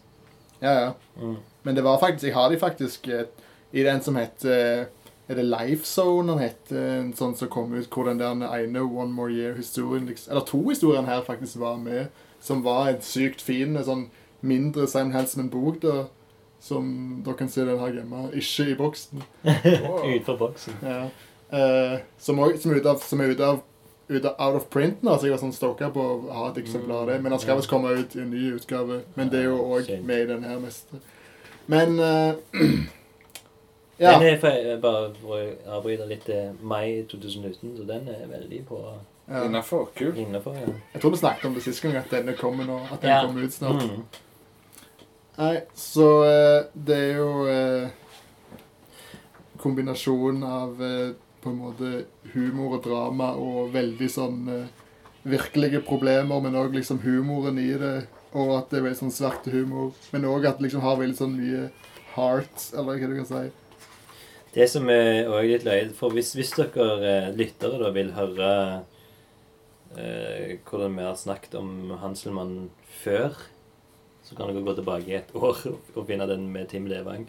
ja, ja. Mm. Men det var faktisk, jeg har de faktisk eh, i den som heter Er det Life Zone han het? En sånn som kom ut hvor den der ene One More Year-historien liksom, Eller to historiene her faktisk var med. Som var en sykt fin sånn mindre Simon Hansen-bok. da Som dere kan se den her hjemme. Ikke i boksen. Wow. Utenfor boksen. Ja. Eh, som, også, som, er ute av, som er ute av ut out of print nå, så jeg var sånn stoka på å ha et eksemplar av det. Men han skal Mm. visst komme ut i en ny utgave. Men det er jo òg med i den her meste. Men ja. Den er for, bare for å avbryte litt eh, mai 2019, så den er veldig på ja. Innafor. Kult. innenfor. Ja. Jeg tror vi snakket om det sist gang, at denne kommer nå. At den Ja. kommer ut snart. Mm. Nei, så uh, det er jo uh, kombinasjonen av eh, på en måte humor og drama og veldig sånn eh, virkelige problemer, men òg liksom humoren i det. Og at det er veldig sånn svart humor. Men òg at det liksom har veldig sånn mye heart, eller hva du kan si. Det som er også litt løye For hvis, hvis dere eh, lyttere da vil høre eh, hvordan vi har snakket om Hanselmann før, så kan dere gå tilbake i et år og, og finne den med Tim Levang.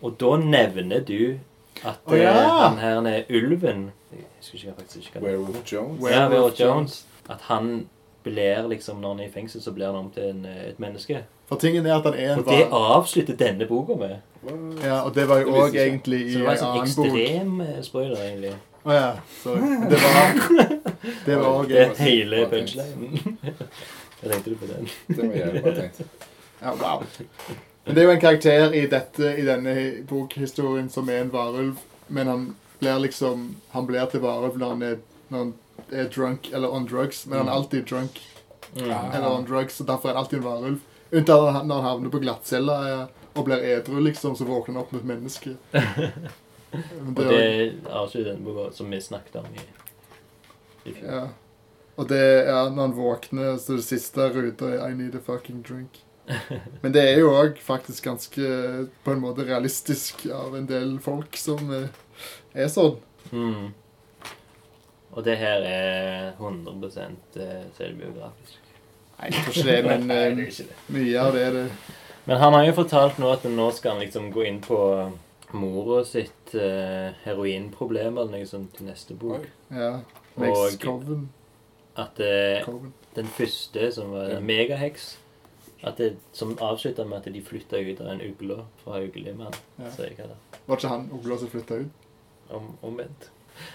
Og da nevner du at oh, ja. den her er ulven Jeg husker ikke, faktisk ikke hva Werewolf Jones. Ja, Werewolf Jones. At han blir liksom, når han er i fengsel, så blir han om til en, eh, et menneske. For tingen er at han er en Og det avslutter denne boka med. What? Ja, og det var jo òg egentlig i en annen bok. Så det var en sånn bok. ekstrem eh, spoiler, egentlig. Å ja. Sorry. Det var Det var òg Det er hele punchlinen. Jeg tenkte du på den? Det var jævlig bra tenkt. Ja, wow. Men det er jo en karakter i, dette, i denne bokhistorien som er en varulv, men han blir liksom Han blir til varulv når han er, når han er drunk eller on drugs, men han er Mm. alltid drunk Mm. eller on drugs, og derfor er han alltid en varulv. Unntatt når han- når han havner på glattcella ja, og blir edru, liksom, så våkner han opp med et menneske. Men Og det er også avslutter denne boka som vi snakket om i, i fjor. Ja. Og det ja, når han våkner, så det siste ruta er I need a fucking drink. Men det er jo òg faktisk ganske på en måte realistisk av en del folk som eh, er sånn. Mm. Og det her er 100 eh, selvbiografisk. Nei, jeg tror ikke det, men Nei, det eh, er ikke det. mye av det er det. Men han har jo fortalt nå at nå skal han liksom gå inn på mora sitt uh, heroinproblem eller noe sånt til neste bok. Oi. Ja. Og- At uh, den første, som var Ja. Megaheks det, Som avslutta med at de flytta ut av en ugle fra Uglemann. Ja. Var ikke han ugla som flytta ut? Om, omvendt.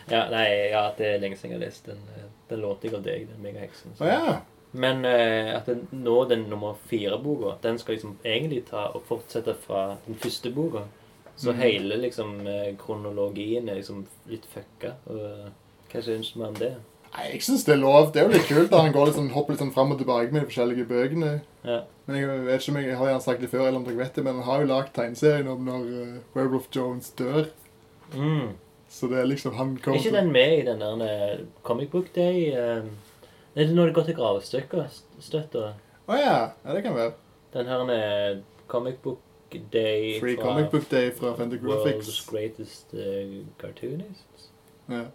Ja, nei, ja, det er lenge siden jeg har lest den. eh, Den lånte jeg av deg, den Megaheksen. Oh, ja. Men uh, at den, nå den nummer fire-boka, den skal liksom egentlig ta og fortsette fra den første boka. Så mm. hele liksom eh, kronologien er liksom litt fucka. Og, hva syns man om det? Nei, jeg syns det er lov. Det er jo litt kult da han går litt sånn, hopper litt sånn fram og tilbake med de forskjellige bøkene. Ja. Men jeg vet ikke om jeg, jeg har sagt det før, eller om dere vet det, men han har jo lagd tegneserien om når uh, Werewolf Jones dør. Mm. Så det er liksom han kommer Er ikke den med i den der eh, Comic Book Day? eh, er det når det går til gravstykker? Støtter? Å ja. ja, det kan være. Den her med Comic Book Day Free fra Comic Book Day fra World's Greatest uh, Cartoonists. Ja.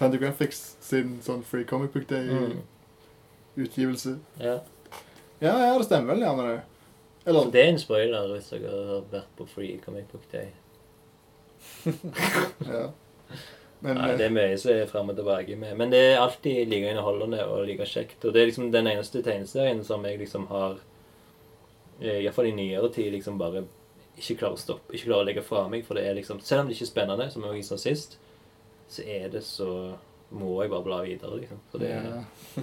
Fantagraphics sin sånn Free Comic Book Mm. Day-utgivelse. Ja. Ja, ja, det stemmer vel gjerne det. Eller Så det er en spoiler hvis dere har vært på Free Comic Book Day. Ja. Men Nei, eh, det er mye som er frem og tilbake med. Men det er alltid like underholdende og like kjekt. Og det er liksom den eneste tegneserien som jeg liksom har eh, Iallfall i nyere tid liksom bare ikke klarer å stoppe. Ikke klarer å legge fra meg. For det er liksom Selv om det ikke er spennende, som jeg sa sist, så er det så Må jeg bare bla videre, liksom. For det ja.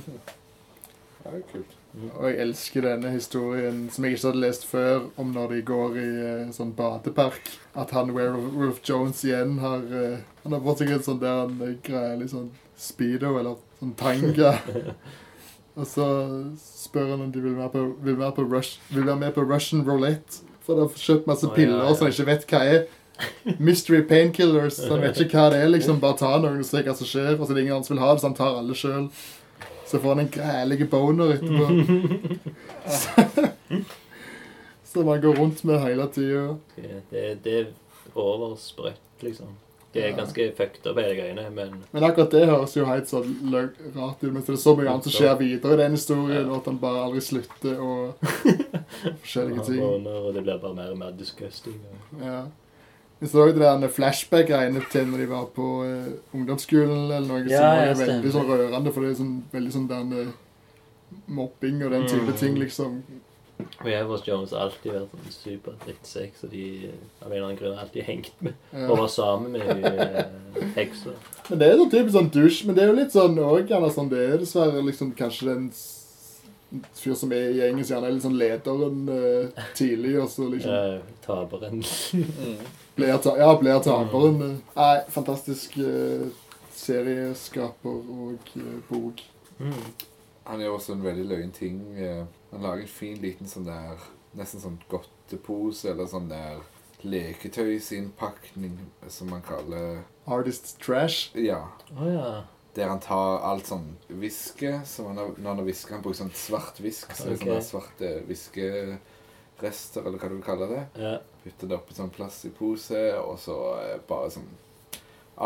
Ja, det er kult. Og jeg elsker denne historien som jeg ikke hadde lest før, om når de går i uh, sånn badepark. At han Werewolf Jones igjen har uh, Han har fått seg en sånn der han eh, greier litt sånn speedo eller sånn tanga. Og så spør han om de vil være på, vil være på, Rush, vil være med på Russian roulette. For de har kjøpt masse Å, ja, piller ja. som de ikke vet hva er. Mystery painkillers. Han vet ikke hva det er. liksom Bare ta noen og se hva som skjer. Og så er det ingen andre som vil ha det, så han tar alle sjøl. Så får han en grælig boner etterpå. Så, som han går rundt med hele tida. Det, det er oversprøtt, liksom. Det er ganske fucked up, hele greiene, men Men akkurat det høres jo helt sånn rart ut. Mens det er så mye annet som skjer videre i den historien, og at han bare aldri slutter og forskjellige ting. boner, og det blir bare mer og mer disgusting. og- Ja. Jeg så det der flashback-greiene til når de var på uh, ungdomsskolen eller noe, Ja, som ja, er veldig sånn rørende, for det er sånn, veldig sånn der eh, mobbing og den type Mm. ting, liksom. Og Evers Jones har alltid vært en super drittsekk, så de av en eller annen grunn har alltid hengt med Ja. og var sammen med hun eh, heksa. Men det er sånn typisk sånn dusj, men det er jo litt sånn òg Anders, sånn Det er dessverre liksom kanskje den fyr som er i gjengen, så gjerne er litt sånn lederen eh, tidlig, og så liksom ja, taperen. blir, ta ja, blir taperen. Nei, fantastisk eh, serieskaper og eh, bok. Mm. Han gjør også en veldig løgn ting. eh, Han lager en fin liten sånn der Nesten sånn godtepose eller sånn der leketøysinnpakning, som man kaller Artist Trash. Ja. Oh, ja. Der han tar alt sånn han har, Når han har viska, han bruker sånn svart visk. Så okay. er sånne svarte viskerester, eller hva du vil kalle det. ja. Putter det oppi sånn plastikpose, og så eh, bare sånn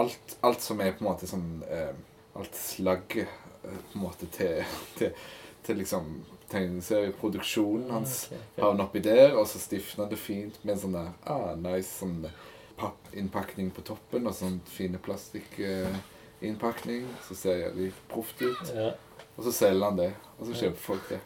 alt, alt som er på en måte sånn eh, Alt slagget eh, på en måte til, til, til liksom tegneserieproduksjonen hans. Ok, Har han oppi der, og så stifter han det fint med en sånn der ah, nice sånn pappinnpakning på toppen og sånn fine plastikkinnpakning. så ser de proft ut. Ja. Og så selger han det, og så kjøper folk det.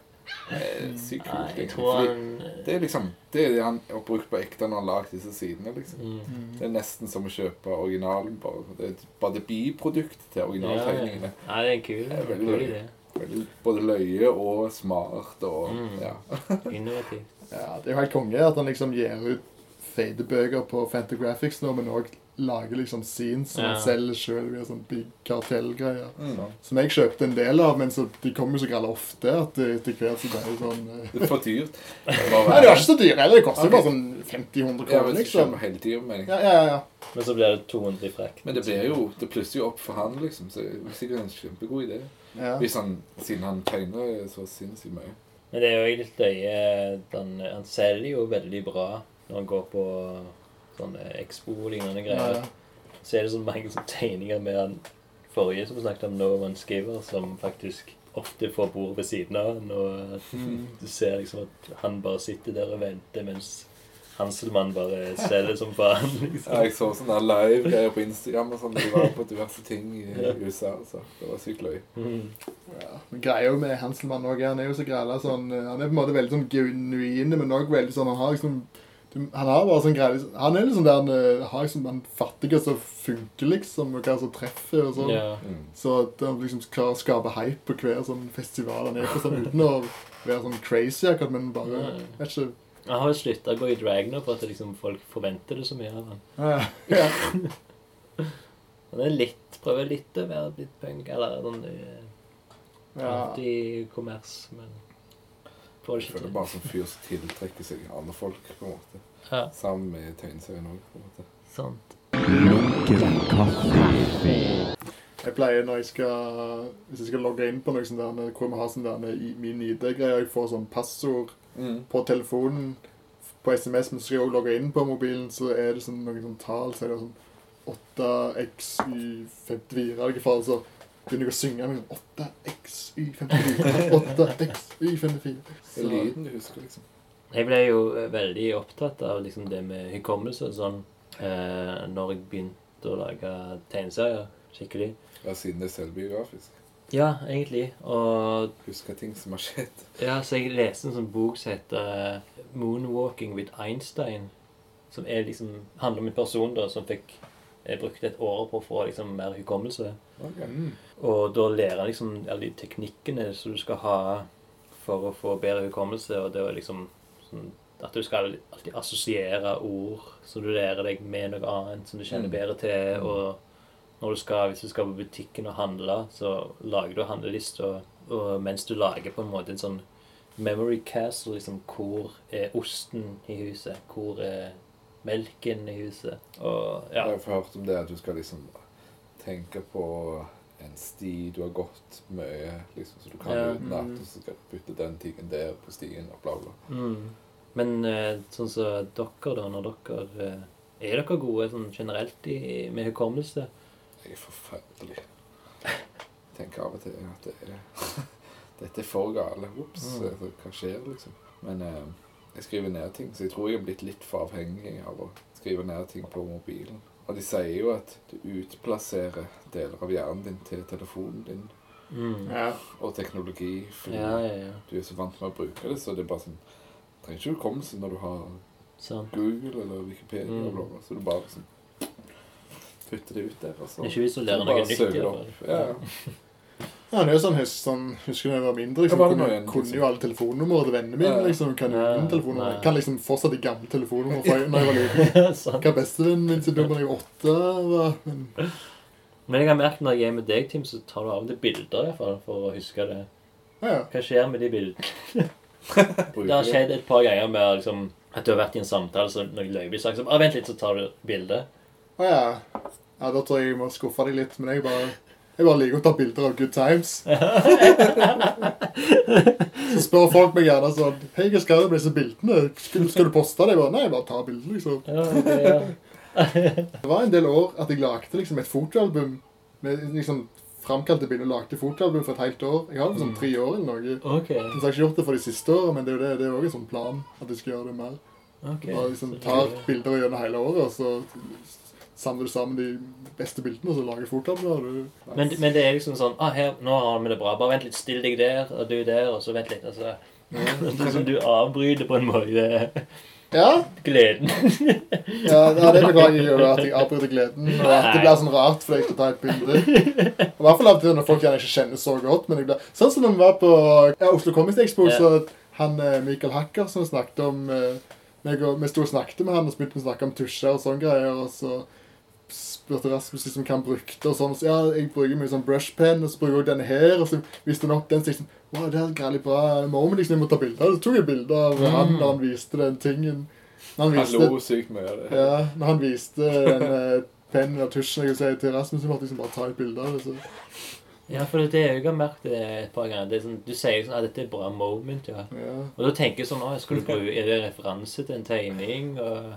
Det sykt kult. han Det er liksom Det er det han har brukt på ekte når han har lagd disse sidene. liksom. mm. Det er nesten som å kjøpe originalen. bare. Det er bare det biproduktet til Ja, originaltegningene. ja. Det er en kul, Det er veldig kul idé. Veldig Både løye og smart og Mm. ja. Innovativt. Ja, det er jo helt konge at han liksom gir ut feite bøker på Fantagraphics nå, men òg lager liksom scenes som Ja. han selger sjøl via sånn big kartellgreier. Mm. Som jeg kjøpte en del av, men så de kommer jo så gralla ofte at det etter hvert så blir det sånn eh, Det er for dyrt. Er Nei, det var ikke så dyrt heller. Det koster okay. bare sånn 50-100 Ja, kroner, liksom. hele tiden, men... Ja, ja, ja. Men så blir det 200 i frakt. Men det blir jo Det plusser jo opp for han, liksom. Så det er sikkert en kjempegod idé. ja. Hvis han, Siden han tegner så sinnssykt mye. Men det er jo litt løye Han, han selger jo veldig bra når han går på sånne Expo-lignende greier. ja. Så er det så mange sånne tegninger med han forrige som vi snakket om, No One Giver, som faktisk ofte får bord ved siden av han, og du ser liksom at han bare sitter der og venter mens Hanselmann bare selger som faen. Ja, liksom. jeg så sånne live-greier på Instagram og sånn. De var på diverse ting i USA. Så det var sykt løy. Mm. Ja, men greia jo med Hanselmann også, han er jo så græla sånn eh, Han er på en måte veldig sånn genuin, men òg veldig sånn Han har liksom han har bare sånn greie Han er liksom der han eh, har liksom den fattige som funker, liksom, og hva som treffer og sånn. Yeah. Mm. Så at han liksom klarer å skape hype på hver sånn festival han er på, sånn, uten å være sånn crazy akkurat, men bare Nei. vet ikke Han har jo slutta å gå i drag nå for at liksom folk forventer det så mye av han. ja, ja. Han er litt, prøver litt å være litt punk, eller sånn eh, ja. anti-kommers, men får det ikke føler til. bare som fyr som tiltrekker seg andre folk, på en måte. Ja, Sammen med tegneserien òg, på en måte. sant. Lunken kaffe. Jeg pleier når jeg skal Hvis jeg skal logge inn på noe sånt der, hvor vi har sånn der min ID-greie, jeg får sånn passord på telefonen på SMS, men så skal jeg også logge inn på mobilen, så er det sånn noen sånn tall, så er det sånn 8xy54 eller hva faen, så begynner jeg å synge med sånn 8xy54, 8xy54. Det er Så, lyden du husker, liksom. Jeg ble jo eh, veldig opptatt av liksom det med hukommelse og sånn eh, når jeg begynte å lage tegneserier skikkelig. Ja, siden det er selvbiografisk. Ja, egentlig. Og Huske ting som har skjedd. ja, så jeg leste en sånn bok som heter eh, 'Moonwalking with Einstein'. Som er liksom, handler om en person da som fikk eh, brukt et år på å få liksom mer hukommelse. Ok. mm. Og da lærer han liksom alle de teknikkene som du skal ha for å få bedre hukommelse, og det er liksom sånn at du skal alltid assosiere ord som du lærer deg med noe annet som du kjenner Mm. bedre til. Og når du skal, hvis du skal på butikken og handle, så lager du handlelister, og mens du lager på en måte en sånn memory castle, liksom hvor er osten i huset? Hvor er melken i huset? Og ja. Jeg har hørt om det at du skal liksom tenke på en sti du har gått mye, liksom, så du kan Ja. utenat, Mm. og så skal du putte den tingen der på stien, og bla, bla. Mm. Men eh, sånn som dere, da, når dere eh, Er dere gode sånn generelt i, med hukommelse? Jeg er forferdelig. Tenker av og til at det er Dette er for gale. Ops, Mm. altså, hva skjer, liksom? Men eh, jeg skriver ned ting, så jeg tror jeg er blitt litt for avhengig av å skrive ned ting på mobilen. Og de sier jo at du utplasserer deler av hjernen din til telefonen din Mm. Ja. og teknologi. Fordi Ja, ja, ja. du er så vant med å bruke det, så det er bare sånn trenger ikke hukommelse når du har sånn. Google eller Wikipedia. Mm. og bla, så du bare sånn putter det ut der. Og så Det er ikke lærer noe nytt. i hvert det fall. opp. Ja. Ja, det er jo sånn, hus- sånn Husker du da jeg var mindre? Liksom, jeg var kunne, kunne liksom? jo alle telefonnumrene til vennene mine. Liksom, kan jo. Kan liksom fortsatt de gamle telefonnumrene fra da jeg var liten. Hva bestevennen min sitt nummer da jeg var åtte var. Men Men jeg har merket når jeg er med deg, Tim, så tar du av og til bilder i hvert fall, for å huske det. ja, ja. Hva skjer med de bildene? Det har skjedd et par ganger med liksom, at du har vært i en samtale, så når løy blir sagt så, ah, Vent litt, så tar du bilde. Å ja. ja. Da tror jeg jeg må skuffe deg litt. Men jeg bare, jeg bare liker å ta bilder av good times. Så spør folk meg gjerne sånn Hei, hva skal du med disse bildene? Skal, du poste det? Jeg bare, Nei, bare ta bilder, liksom. Det var en del år at jeg lagde liksom et fotoalbum med liksom framkalte bilder. Lagde fotoalbum for et helt år. Jeg har det sånn tre år eller noe. Ok. Jeg har ikke gjort det for de siste årene, men det er jo det, det er også en sånn plan at jeg skal gjøre det mer. ok. Bare liksom Så tar bilder gjennom hele året, og så samler du sammen de beste bildene, og så lager fotoalbum du det. Men, men det er liksom sånn ah, her, Nå har vi det bra. Bare vent litt. Still deg der, og du der, og så vent litt. Altså, liksom du avbryter på en måte Ja, gleden. ja, det beklager jeg jo, at jeg avbryter gleden. Og at det blir sånn rart for deg å ta et bilde. I hvert fall av og til når folk gjerne ikke kjenner så godt. men ble... Sånn som når vi var på ja, Oslo Comics Expo, Ja. så han eh, Michael Hacker som snakket om eh, meg og, Vi sto og snakket med han, og begynte å snakke om tusjer og sånne greier. og så spurte Rasmus liksom hva han brukte. og sånn, så ja, Jeg bruker mye sånn brushpen, og så bruker jeg også denne her. Og så viste han opp den, så sånn Wow, det er et greit bra moment. liksom, Jeg må ta bilde av det. Så tok jeg bilde av Mm. han da han viste den tingen. Når han Han viste, lo sykt mye av det. ja, når han viste den eh, pennen og tusjen jeg si, til Rasmus, så måtte jeg liksom bare ta et bilde av det. så... Ja, for det er jo jeg har merket det et par ganger. Det er sånn, du sier sånn at dette er et bra moment, ja. Ja. Og da tenker jeg sånn Å, skal du bruke Er det referanse til en tegning? Og...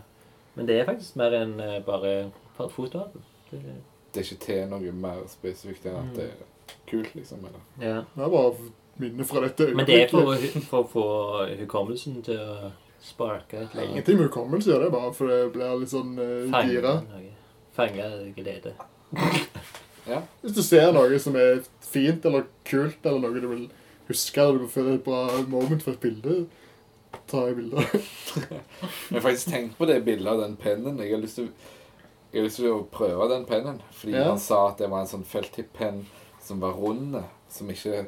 Men det er faktisk mer enn eh, bare et fotoalbum. Det- Det er ikke til noe mer spesifikt enn at Mm. det er kult, liksom. Eller? Ja. Det er bare minner fra dette Men det er for, å- for å få hukommelsen til å sparke eller annet. Ingenting med hukommelse gjør det, bare for det blir litt sånn uh, gira. Fange glede. Ja. Hvis du ser noe som er fint eller kult, eller noe du vil huske, eller du føler et bra moment for et bilde, ta et bilde. Jeg har faktisk tenkt på det bildet av den pennen. Jeg har lyst til, jeg har lyst til å prøve den pennen. Fordi Ja. han sa at det var en sånn felttipp-penn som var rund, som ikke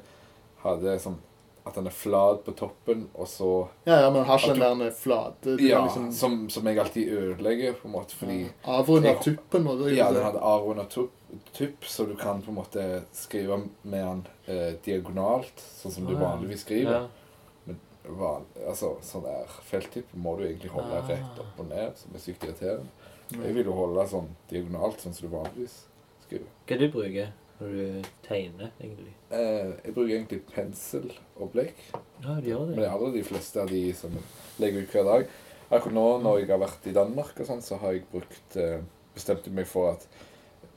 hadde sånn At den er flat på toppen, og så Ja, ja, men har ikke den der flate Ja, liksom som, som jeg alltid ødelegger, på en måte, fordi Avrunda Jeg- tuppen. Og det, Ja, den hadde avrunda tupp, tupp, så du kan på en måte skrive med den eh, diagonalt, sånn som du Ah, du vanligvis skriver. Ja. Van, altså, sånn der felttipp må du egentlig holde Ah. rett opp og ned, som er sykt irriterende. Jeg vil jo holde sånn diagonalt, sånn som du vanligvis skriver. Hva du bruker når du tegner, egentlig? Eh, jeg bruker egentlig pensel og blekk, Ja, du gjør det. men jeg har de fleste av de som legger ut hver dag. Akkurat nå når jeg har vært i Danmark og sånn, så har jeg brukt eh, bestemte meg for at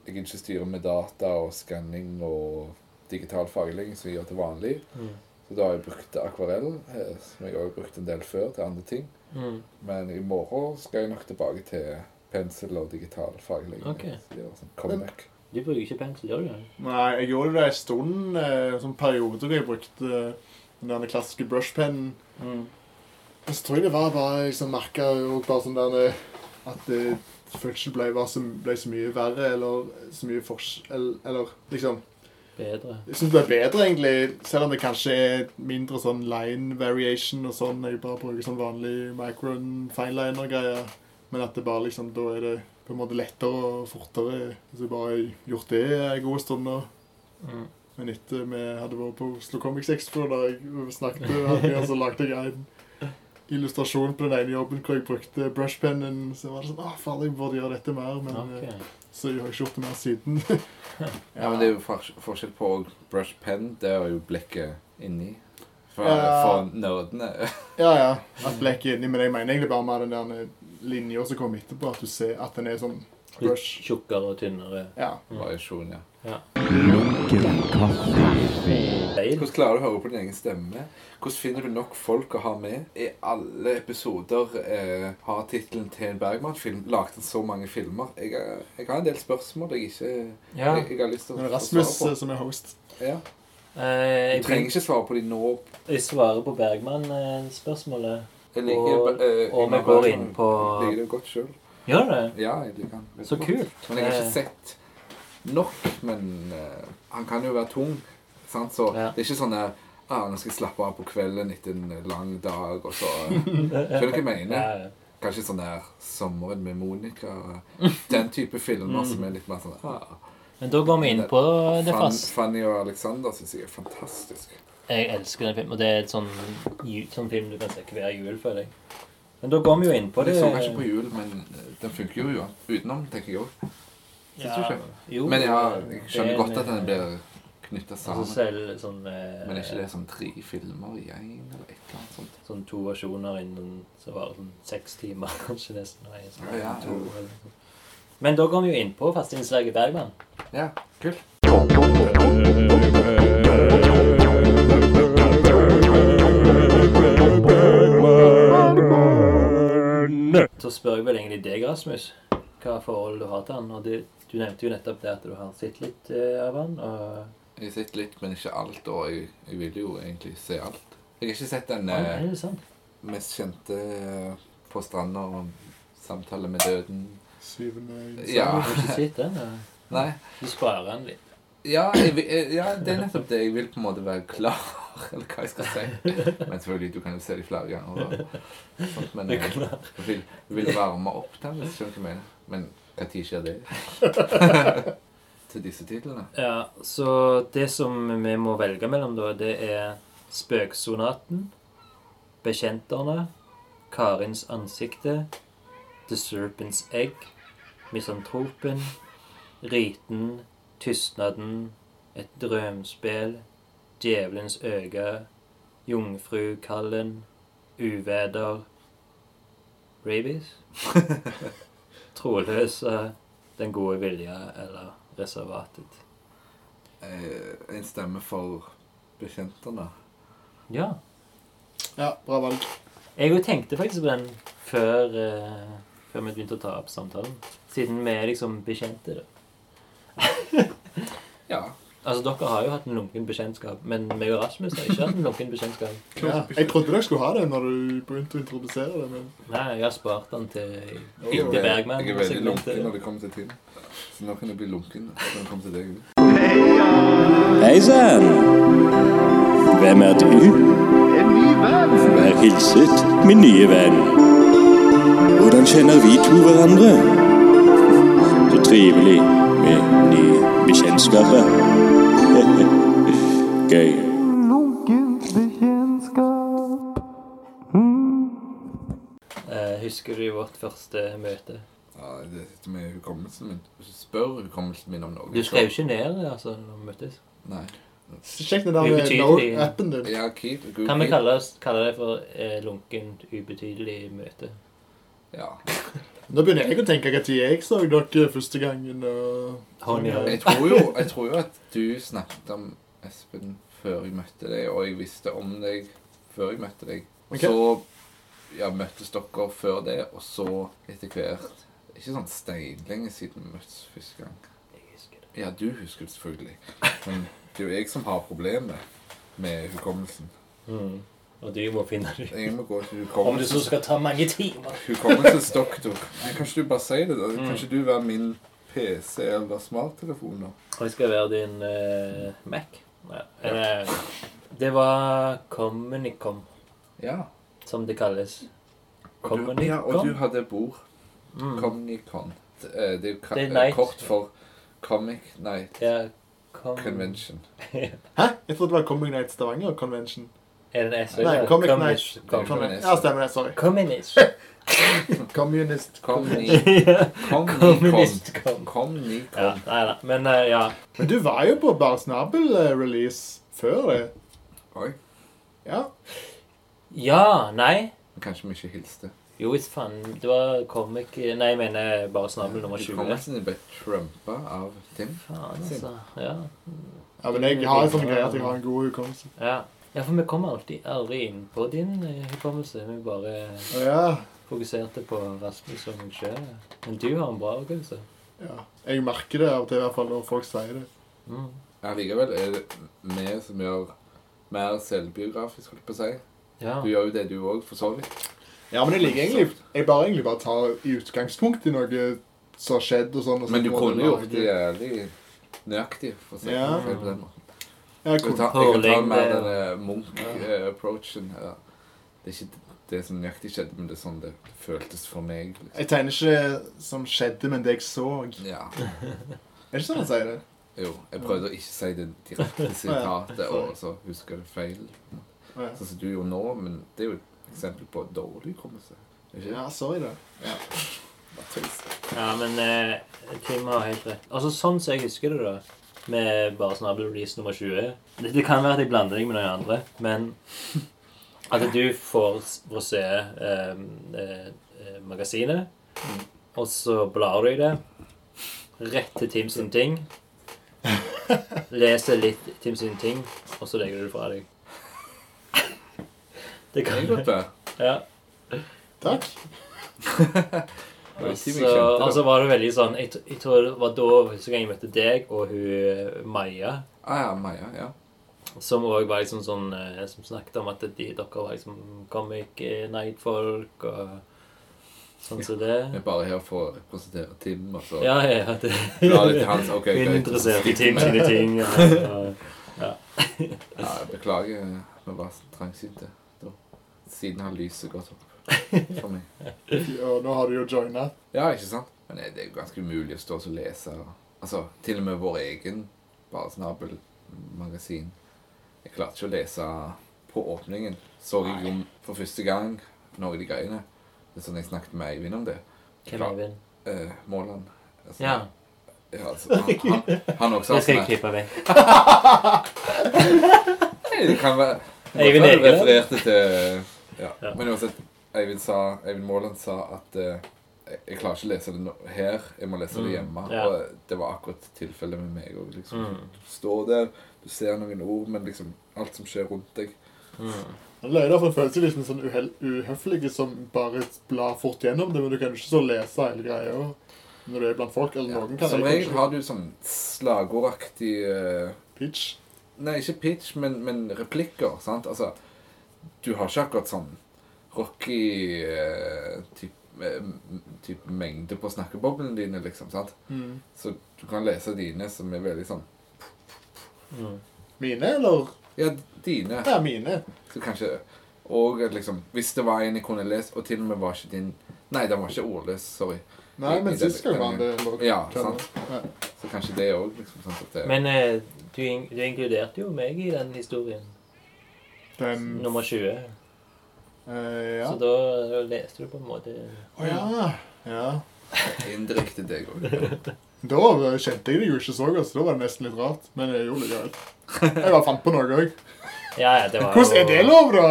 jeg ikke styrer med data og skanning og digital fargelegging som jeg gjør til vanlig. Mm. Så da har jeg brukt akvarell, eh, som jeg også har brukt en del før til andre ting. Mm. Men i morgen skal jeg nok tilbake til pensel og digital fargelegging. Ok. Så var sånn comeback. Du bruker ikke pensel, gjør du det? Nei, jeg gjorde det en stund, eh, en sånn periode hvor jeg brukte den der klassiske brushpennen. Mm. Men så tror jeg det var bare liksom merka bare sånn der eh, at det følelsen ble, så, ble så mye verre, eller så mye forskjell Eller liksom bedre. Jeg syns det er bedre, egentlig, selv om det kanskje er mindre sånn line variation og sånn. Jeg bare bruker sånn vanlig micron fineliner-greier. Men at det bare liksom, da er det på en måte lettere og fortere. Så jeg bare har gjort det en god stund nå. Mm. Men etter vi hadde vært på Oslo Comics Expo, da jeg snakket med han, så lagde jeg en illustrasjon på den ene jobben hvor jeg brukte brushpennen. Så var det sånn Å, faen, jeg burde gjøre dette mer. Men okay. eh, så jeg har ikke gjort det mer siden. Ja, men det er jo forskjell på brush pen. Det er jo blekket inni. For, Ja. for nerdene. Ja, ja. At blekket er inni, men jeg mener egentlig bare med den der linja som kommer etterpå, at du ser at den er sånn Litt tjukkere og tynnere. Ja. Variasjon, ja. ja. Hvordan klarer du å høre på din egen stemme? Hvordan finner du nok folk å ha med? I alle episoder eh, har tittelen til en Bergman-film lagd så mange filmer. Jeg, er- jeg har en del spørsmål jeg ikke Ja. jeg, jeg har lyst til å Rasmus svare eh, som er host. Ja. Eh, Du trenger ikke svare på de nå. jeg svarer på Bergman-spørsmålet. Jeg liker, Og- eh, og vi går inn på- Jeg liker det godt sjøl. Gjør det? Ja, jeg liker han. veldig Så godt. kult. Men jeg har Eh. ikke sett nok. Men eh, han kan jo være tung. Sant? Så Ja. det er ikke sånn der ah, nå skal jeg slappe av på kvelden etter en lang dag, og så Skjønner du hva jeg mener? Ja, ja. Kanskje sånn der 'Sommeren med Monica'. Den type filmer Mm. som er litt mer sånn ah, Men da går vi inn på det Fan- fast. Fanny og Alexander syns jeg er fantastisk. Jeg elsker den filmen, og det er et sånn, sånn film du kan se hver jul, føler jeg. Men da går vi jo inn på det. Jeg så den ikke på jul, men den funker jo jo utenom, tenker jeg òg. Ja? Jo, Men ja, jeg skjønner er godt at den blir knytta Altså sammen. selv sånn eh, Men er ikke det sånn tre filmer i én, eller et eller annet sånt? Sånn to versjoner innen så var det sånn seks timer, kanskje nesten. Nei, sånn, Ja, ja, to, ja. eller sånn. Men da går vi jo inn på fasteinnslaget Bergman. Ja, kult. Så spør jeg vel egentlig deg, Rasmus, hva forhold du har til han. Og du, du nevnte jo nettopp det at du har sett litt uh, av han. Og Jeg har sett litt, men ikke alt, og jeg, jeg vil jo egentlig se alt. Jeg har ikke sett den Å, eh, er sant? mest kjente uh, på stranda om samtale med døden. Syvende Ja. Du har ikke sett den? Nei. Du sparer den litt. Ja, jeg, eh, ja, det er nettopp det. Jeg vil på en måte være klar, eller hva jeg skal si. Men selvfølgelig, du kan jo se de flere ganger. Og, sånt, men jeg, jeg vil, jeg vil varme opp den, hvis du skjønner hva jeg mener. Men når skjer det? Til disse titlene? Ja, så det som vi må velge mellom, da, det er Spøksonaten, Bekjenterne, Karins ansikte, The Serpent's Egg, Misantropen, Riten, Tystnaden, Et drømspill, Djevelens øye, Jungfrukallen, Uveder, Rabies, Troløse, Den gode vilje eller Reservatet. Eh, en stemme for bekjentene. Ja. Ja, bra valg. Jeg òg tenkte faktisk på den før, eh, før vi begynte å ta opp samtalen. Siden vi er liksom bekjente. da. Ja. Altså, Dere har jo hatt en lunken bekjentskap, men meg og Rasmus har ikke hatt en lunken bekjentskap. Ja, jeg trodde dere skulle ha det når du begynte å introdusere det, men Nei, jeg har spart den til Hilde er, Bergman. jeg er veldig lunken når det kommer til Tim. Så nå kan jeg bli lunken når det kommer til deg. Hei sann! Hvem er du? En ny venn. Vær hilset, min nye venn. Hvordan kjenner vi to hverandre? Så trivelig med nye bekjentskaper. Gøy. Eh, husker du vårt første møte? Ja, det sitter med hukommelsen min. Spør hukommelsen min om noe Du skrev ikke ned altså, når vi møttes. Nei. sjekk den der Ubetydelig. Note-appen din. Ja, keep, Kan vi kalle, oss, kalle det for eh, lunkent, ubetydelig møte? Ja. Nå begynner jeg å tenke når jeg så dere første gangen. Og... Jeg tror, jo, jeg tror jo at du snakket om Espen før jeg møtte deg, og jeg visste om deg før jeg møtte deg. Og Ok. så ja, møttes dere før det, og så etter hvert Ikke sånn steinlenge siden vi møttes første gang. Jeg husker det. Ja, du husker det selvfølgelig. Men det er jo jeg som har problemet med hukommelsen. Mm. Og du må finne det ut. Jeg må gå til Om det så skal ta mange timer. hukommelsesdoktor. Men Kan ikke du bare si det, da? Mm. Kan ikke du være min PC eller smarttelefon, nå? Og jeg skal være din eh, Mac. Nei, eller, det var Communicom, Ja. som det kalles. Og du, ja, og du hadde bord. Mm. Comnicon. Det er det er jo ka- Det er night. kort for Comic Night Ja, com... Convention. Hæ? Jeg trodde det var Comic Night Stavanger Convention. Er det en S? Nei, Comic Night. Communist. Ja, stemmer det. Sorry. Ja, Comnicon. Kommunist. Com. Comnicon. Ja, nei da. Men eh, ja. Men du var jo på Bare Snabel-release før det. Oi. Ja. Ja, nei. Kanskje vi ikke hilste. Jo, visst faen. Det var comic Nei, jeg mener bare snabel nummer 20. Hukommelsen ble trumpa av Tim. Faen, altså. Ja. ja, men jeg har en sånn greie at jeg har en god hukommelse. ja. Ja, for vi kommer alltid aldri inn på din eh, hukommelse. Vi bare oh, ja. fokuserte på Rasmus og meg sjøl. Men du har en bra hukommelse. ja. Jeg merker det av og til, i hvert fall når folk sier det. Mm. Ja, likevel er det vi som gjør mer selvbiografisk, holdt jeg på å si. Ja. Du gjør jo det, du òg, for så vidt. Ja, men jeg liker egentlig Jeg bare egentlig bare tar i utgangspunkt i noe som har skjedd og sånn. og Men du kunne gjort det jævlig nøyaktig, for å si Ja. det på den måten. Ja, Jeg kan ta, jeg kan ta med mer denne Munch-approachen. Ja. Det er ikke det som nøyaktig skjedde, men det er sånn det føltes for meg. Liksom. Jeg tegner ikke som skjedde, men det jeg så. Ja. Er det ikke sånn han sier det? Jo, jeg prøvde å ikke si det direkte sitatet, og så husker jeg det feil. Sånn som du gjorde nå, men det er jo et eksempel på dårlig hukommelse. Ja, sorry da. Tøys. ja, men eh, Tim har helt rett. Altså, sånn som jeg husker det, da, med bare snabel release nummer 20 det, det kan være at jeg blander deg med noen andre, men at du får, å se eh, eh, eh, magasinet, og så blar du i det, rett til sin ting, leser litt sin ting, og så legger du det fra deg. Det kan godt være. Ja. Takk. Og så, og så var det veldig sånn Jeg, jeg tror det var da første gang jeg møtte deg og hun Maja, Ah, ja, Maja, ja. som òg var liksom sånn eh, Som snakket om at de, dere var liksom comic eh, night-folk og sånn som det. Jeg er bare her for å representere Tim, og så Ja, ja. ja, Det, bla litt hans. Ok, Hun er greit. interessert i Tim sine ting. Og, og, Ja, jeg beklager, vi var trangsynte. Siden har lyset gått opp for meg. Og nå har du jo joina. Ja, ikke sant? Men det det er jo ganske umulig å stå og lese. Altså, til og med vår egen Baresnabel-magasin. Jeg klarte ikke å lese på åpningen. Så jeg jo for første gang noe av de greiene. Det er sånn jeg snakket med Eivind om det. Hvem er Eivind? Eh, Måland. Altså, Ja, ja altså, han, han, han også det skal jeg klippe vekk. Det kan være Eivind Egil. refererte til ja. Ja. Men uansett, Eivind, sa, Eivind Måland sa at eh, jeg- jeg klarer ikke å lese det nå, her, jeg må lese det Mm, hjemme. ja. Og det var akkurat tilfellet med meg òg. Liksom. Mm. Du står der, du ser noen ord, men liksom alt som skjer rundt deg Mm. Løy derfor føles litt liksom sånn uhel uhøflig som bare blar fort gjennom det, men du kan jo ikke så lese hele greia når du er blant folk. Eller ja. noen kan Som regel kanskje. har du sånn slagordaktig uh, Pitch. Nei, ikke pitch, men, men replikker. sant? Altså, du har ikke akkurat sånn rocky eh, eh, typ mengde på snakkeboblene dine, liksom. sant? Mm. Så du kan lese dine som er veldig sånn Mm. Mine, eller? Ja, dine. Ja, mine. Så kanskje Og liksom Hvis det var en jeg kunne lest, og til og med var ikke din Nei, den var ikke ordløs. Sorry. Nei, men sist gang var det. eller- Ja, sant. Ja. Så kanskje det òg, liksom. Sånn at det, Men eh, du, in- du inkluderte jo meg i den historien. Den Nummer 20. eh, Ja. Så da leste du på en måte Å ja. ja. Indirekte deg òg. Da kjente jeg deg jo ikke så godt, så da var det nesten litt rart. Men jeg gjorde det likevel. Jeg bare fant på noe òg. Ja, ja, Hvordan er det lov, da?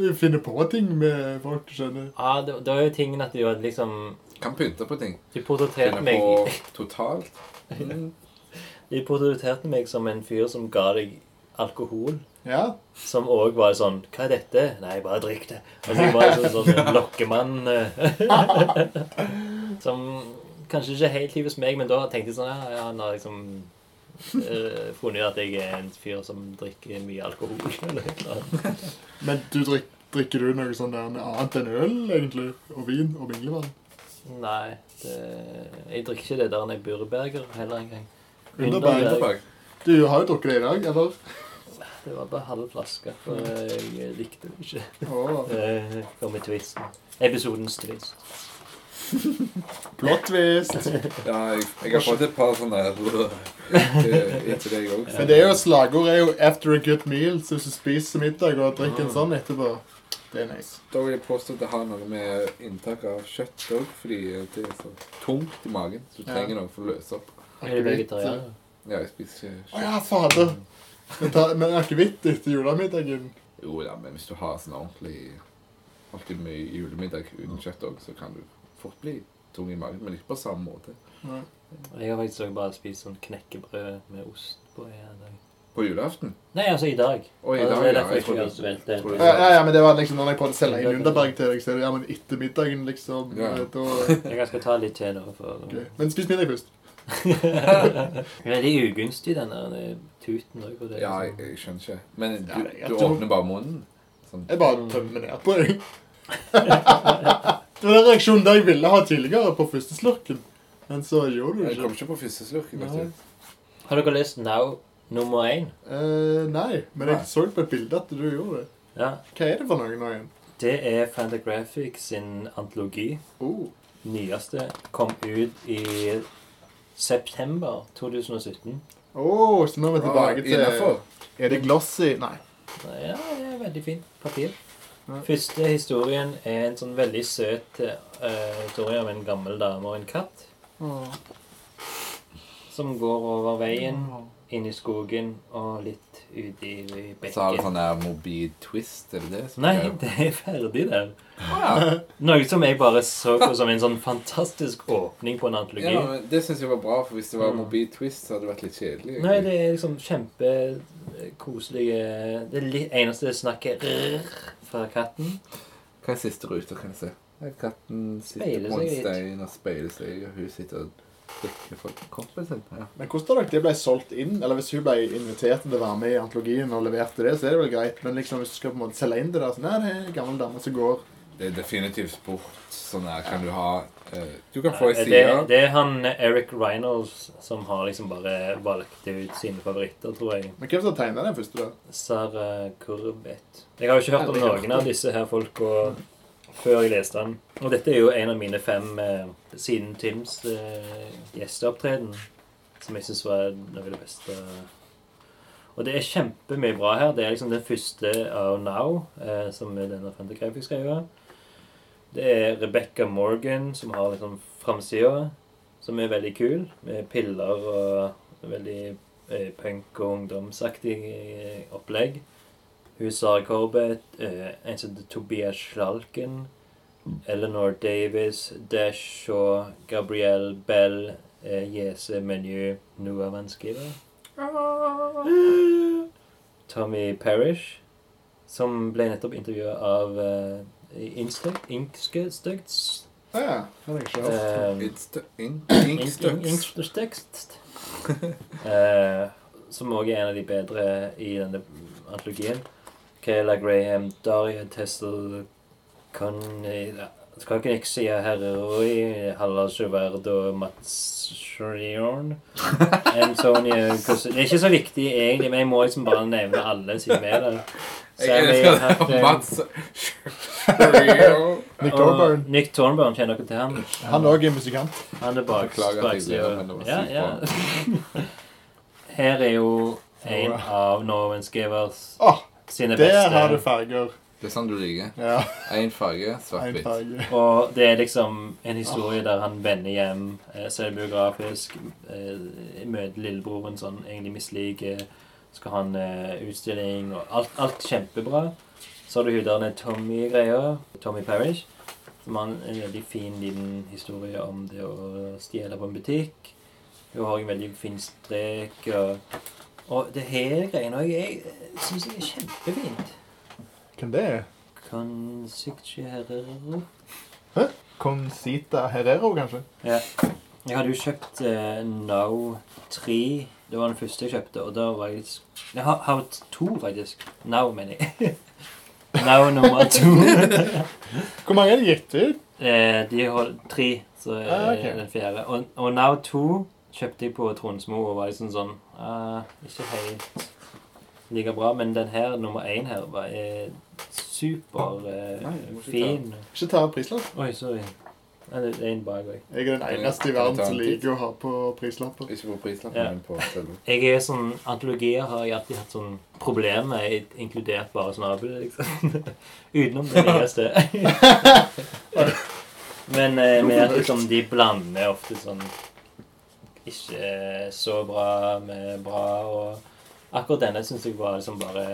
Finne finner på ting med folk du kjenner. Ja, det, det var jo tingen at du hadde liksom Kan pynte på ting. Du portretterte Finne meg på totalt. Mm. De portretterte meg som en fyr som ga deg alkohol. Ja. Som òg var sånn Hva er dette? Nei, bare drikk det. Altså, så var sånn, sånn en lokkemann eh, Som kanskje ikke helt trives meg, men da tenkte jeg sånn Ja, ja han har liksom uh, funnet at jeg er en fyr som drikker mye alkohol. Men du drikk, drikker du noe sånn annet enn øl, egentlig? Og vin og minglevann? Nei, det, jeg drikker ikke det der en burberger heller engang. Underberg. Du har jo drukket det i dag, eller? Det var bare halv flaske, for jeg likte det ikke. Det kom i twisten. Episodens twist. Plot twist. Ja, jeg, jeg har fått et par sånne her eh, etter deg òg. Men det er jo slagord er jo 'after a good meal', så hvis du spiser middag og drikker en sånn etterpå, det er nice. Da vil jeg påstå at det har noe med inntak av kjøtt òg, fordi det er så tungt i magen. Så du Ja. trenger noe for å løse opp. Er du vegetarianer? Ja, jeg spiser ikke kjøtt. Å ja, fader. Men, ta- men akevitt etter julemiddagen Jo da, men hvis du har sånn ordentlig Alltid mye julemiddag uten kjøtt òg, så kan du fort bli tung i magen, men ikke på samme måte. Nei. Jeg har faktisk også bare spist sånn knekkebrød med ost på en dag. På julaften? Nei, altså i dag. Og i Altså, dag, det er ja. derfor Jeg jeg det. ja, ja, men det var liksom når jeg prøvde å selge inn Underberg til deg, så er det ja, men etter middagen, liksom. Ja. eh, Da, Jeg skal ta litt til da. For... ok. Men spis middag først. Veldig ugunstig, den der tuten òg. Det, Ja, jeg, liksom. jeg skjønner ikke. Men du, Ja, jeg du åpner bare munnen. Sånn. Jeg bare tømmer ned på deg. det var den reaksjonen der jeg ville ha tidligere på første slurken. Men så gjorde du det Jeg kom ikke. ikke på første slurken. Har dere lest Now nummer én? Eh, nei, men jeg så på et bilde at du gjorde det. Ja. Hva er det for noe nå igjen? Det er Fantagraphics sin antologi. Oh. Nyeste. Kom ut i september 2017. Åh, så nå er vi tilbake til Innenfor. Er det glossy? Nei. Ja, det er veldig fint papir. Første historien er en sånn veldig søt uh, historie om en gammel dame og en katt Åh. som går over veien, inn i skogen og litt ut i Så har du sånn der morbid twist, er det det? som Nei, er- det er ferdig der. Ah, Noe som jeg bare så på som en sånn fantastisk åpning på en antologi. ja, men det syns jeg var bra, for hvis det var Mm. twist, så hadde det vært litt kjedelig. Nei, det er liksom kjempekoselige Det er litt eneste snakket rrr fra katten. Hva er siste ruta, kan jeg se? Katten sitter på en stein og speiler seg, og hun sitter og drikker for koppen sin. Ja. Men hvordan da det ble solgt inn, eller hvis hun ble invitert til å være med i antologien og leverte det, så er det vel greit. Men liksom hvis du skal på en måte selge inn det der, så nei, det er en gammel dame som går. Det er definitivt sport. Sånn her kan du ha eh, Du kan få ei Det, side. det er han Eric Reynolds som har liksom bare valgt ut sine favoritter, tror jeg. Men hvem som tegnet den første da? Sarah Corbett. Jeg har jo ikke hørt om det noen av disse her folka før jeg leste den. Og dette er jo en av mine fem eh, siden Tims eh, gjesteopptreden, som jeg syns var noe av det beste. Og det er kjempemye bra her. Det er liksom den første av Now, eh, som denne Fantagraphics-greia. Det er Rebecca Morgan, som har liksom framsida, som er veldig kul, med piller og veldig eh, punk- og ungdomsaktig eh, opplegg. Hun Sarah Corbett, eh, en som heter Tobias Schalken, Eleanor Davis, Dash Shaw, Gabrielle Bell, eh, Jese Menu, Noah Vanskriver. Tommy Parrish, som ble nettopp intervjua av uh, Inkstøgts. Ja, ja. Det har ikke hørt. It's the ink, inkstucks. Inkstøgst. Eh, Som òg er en av de bedre i denne antologien. Kayla Graham, Daria Tessel, Conny Skakeniksia Herreroi, Halla Sjøverd og Mats Schriorn. Antonio Cos- Det er ikke så viktig egentlig, men jeg må liksom bare nevne alle siden vi er der. Jeg elsker det. Hatton Mats Nick og Thorburn. Nick Thornburn, kjenner dere til han? Han også er musikant. Han er bak jeg Ja, ja. Her er jo en av Norman Skevers Åh, beste der har du farger. Det er sånn du liker. Ja, Én farge, svart-hvitt. Og det er liksom en historie der han vender hjem, eh, selvbiografisk, eh, møter lillebroren sånn, egentlig misliker, skal ha en eh, utstilling, og alt, alt kjempebra. Så har du hun der Tommy-greia, Tommy Parrish, som har en veldig fin liten historie om det å stjele på en butikk. Hun har en veldig fin strek, og, og det her greiene også, jeg synes jeg er kjempefint. Hvem det er? Consigne Herrero. Hæ? Consita Herrero, kanskje? Ja. Jeg hadde jo kjøpt eh, Now 3. Det var den første jeg kjøpte, og da var jeg litt Jeg har, har to, faktisk. Now, mener jeg. Now nummer to. Hvor mange er det gitt ut? eh, de har tre, så er Ah, okay. den fjerde. Og, og Now 2 kjøpte jeg på Tronsmo og var liksom sånn uh, Ikke helt like bra, men den her, nummer én her, var er super eh, Nei, du må ikke ta prislapp. Oi, sorry. Det er en bak òg. Jeg er den eneste i verden som liker å ha på prislapper. Ikke på prislappen, Ja. men på selve. Jeg er sånn, Antologier har jeg alltid hatt sånn problemer med, inkludert bare snabel, liksom. Utenom det nyeste. Men eh, med at liksom, de blander ofte sånn ikke så bra med bra. Og akkurat denne syns jeg var liksom bare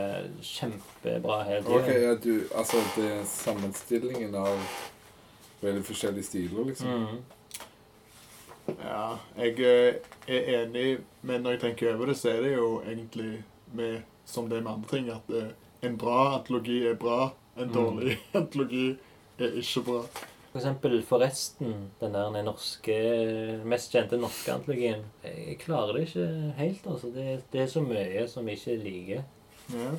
kjempebra hele tiden. Ok, ja, du, altså det er sammenstillingen av veldig forskjellige stiler, liksom. Mm. Ja, jeg eh, er enig, men når jeg tenker over det, så er det jo egentlig med, som det med andre ting, at eh, en bra antologi er bra, en Mm. dårlig antologi er ikke bra. For eksempel Forresten, den der den norske, mest kjente norske antologien. Jeg klarer det ikke helt, altså. Det, det er så mye som jeg ikke liker. Ja.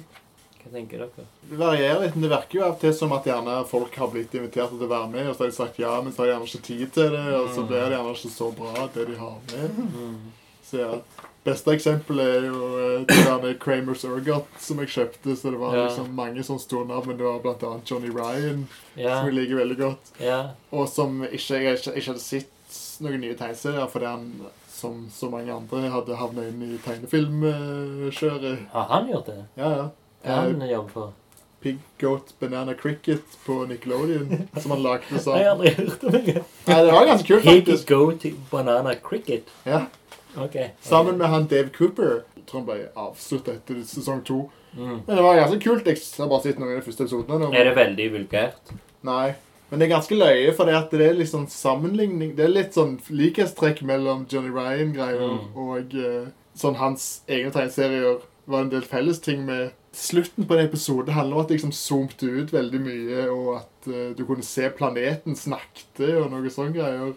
Hva tenker dere? Det varierer litt, men det virker jo av og til som at gjerne folk har blitt invitert til å være med, og så har de sagt ja, men så har de gjerne ikke tid til det, og så Mm. blir det gjerne ikke så bra, det de har med. Mm. Så ja, Beste eksempelet er jo eh, det der Kramers Urgot som jeg kjøpte. så Det var Ja. liksom mange sånne store navn, men det var blant annet Johnny Ryan, Ja, som jeg liker veldig godt. ja. Og som ikke, jeg ikke, ikke hadde sett noen nye tegneserier fordi han, som så mange andre, hadde havnet inn i tegnefilmkjøret. Har han gjort det? Ja, ja. Hva har Eh, han jobbet for? Pig Goat Banana Cricket på Nickelodeon, som han lagde sammen. Jeg har aldri hørt om det. Nei, det var ganske kult, faktisk. Pig Goat banana cricket. Ja. Ok. Sammen med han Dave Cooper. Tror han ble avsluttet etter sesong to. Mm. Men det var ganske kult. Jeg har bare sett noen av de første episodene. Er det veldig vulgært? Nei. Men det er ganske løye, for det, er litt sånn sammenligning Det er litt sånn likhetstrekk mellom Johnny Ryan-greier Mm. og eh, sånn hans egne tegneserier var en del felles ting med Slutten på en episode handler om at det liksom zoomte ut veldig mye, og at uh, du kunne se planeten snakke og noe sånne greier.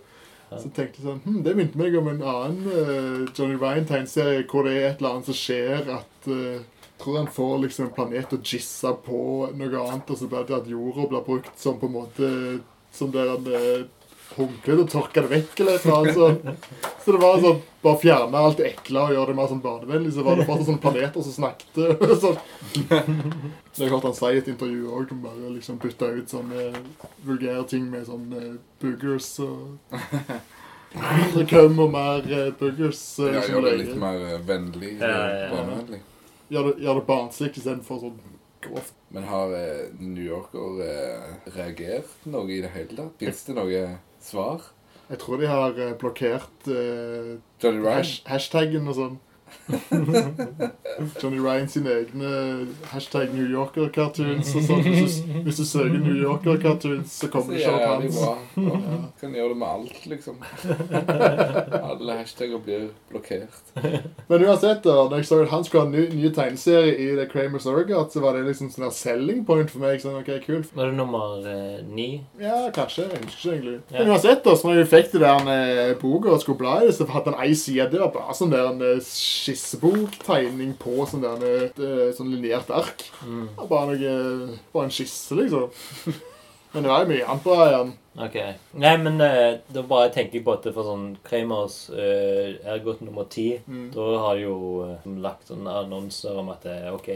Så tenkte jeg sånn hm, Det minte meg om en annen uh, Johnny Ryan-tegneserie hvor det er et eller annet som skjer at uh, tror han får liksom en planet å jisse på noe annet, og så blir det at jorda blir brukt som på en måte Som der han eh, og tørka det vekk eller eller annet sånt. Så det var sånn Bare fjerne alt det ekle og gjøre det mer sånn barnevennlig, så var det fortsatt sånne planeter som snakket. sånn. Det har jeg hørt han si i et intervju òg, bare liksom bytte ut sånne vulgære ting med sånne boogers og Mindre køm og mer eh, boogers. eh, Ja, gjør det litt mer eh, vennlig. Ja, ja, ja. eh, barnevennlig. Gjør det, gjør det barnslig istedenfor sånn grovt. Men har eh, New Yorker eh, reagert noe i det hele tatt? Fins det noe svar? Jeg tror de har eh, blokkert eh, Johnny Ryan? hash hashtaggen og sånn. Johnny Ryan sine egne hashtag New Yorker-cartoons og sånn. Hvis, du- hvis du søker New Yorker-cartoons, så kommer det ikke opp hans. Ja. Kan gjøre det med alt, liksom. Alle hashtagger blir blokkert. Men uansett, da, når jeg så at han skulle ha en ny, ny tegneserie i The Kramer's Orgot, så var det liksom sånn selling point for meg. Sånn, ok, kult. Var det nummer eh, ni? Ja, kanskje. Jeg husker ikke egentlig. Ja. Men uansett, da, så når jeg fikk det der eh, boka og skulle bla i det, så hadde han ei side. Det var bare sånn der en eh, skisseboktegning på sånn der et, eh, sånn linjert ark. Mm. Bare noe Bare en skisse, liksom. Men det var jo mye annet bra igjen. Ok. Nei, men eh, da bare tenker jeg på at det for sånn Kramers uh, Ergot nummer ti Mm. Da har de jo eh, lagt sånne annonser om at det er OK,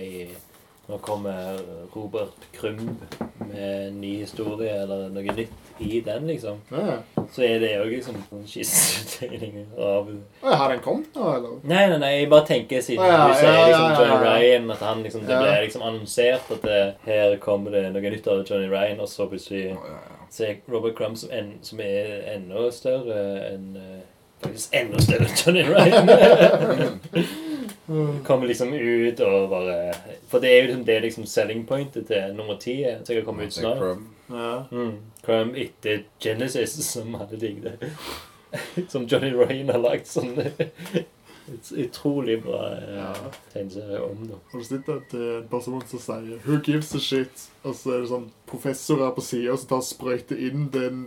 nå kommer Robert Krumb med en ny historie eller noe nytt i den, liksom. Ja. Så er det jo liksom en skissetegning av Å, Har den kommet nå, eller? Nei, nei, nei, jeg bare tenker siden ja, ja, du sier liksom Johnny. Ryan At han liksom, det ble liksom annonsert at det, her kommer det noe nytt av Johnny Ryan, og så plutselig ser Robert Crumb som, en, som er enda større enn eh, Faktisk enda større enn Johnny Ryan. Kommer liksom ut og bare For det er jo liksom, det liksom selling pointet til nummer ti. eh, jeg har kommet ut snart. Crumb. Ja. Mm. Crumb etter Genesis, som hadde det Som Johnny Ryan har lagd sånn et utrolig bra uh, tegneserie om. det. Har du sett at det er en person som sier 'Who gives a shit?' Og så er det sånn professorer på sida som tar sprøyte sprøyter inn den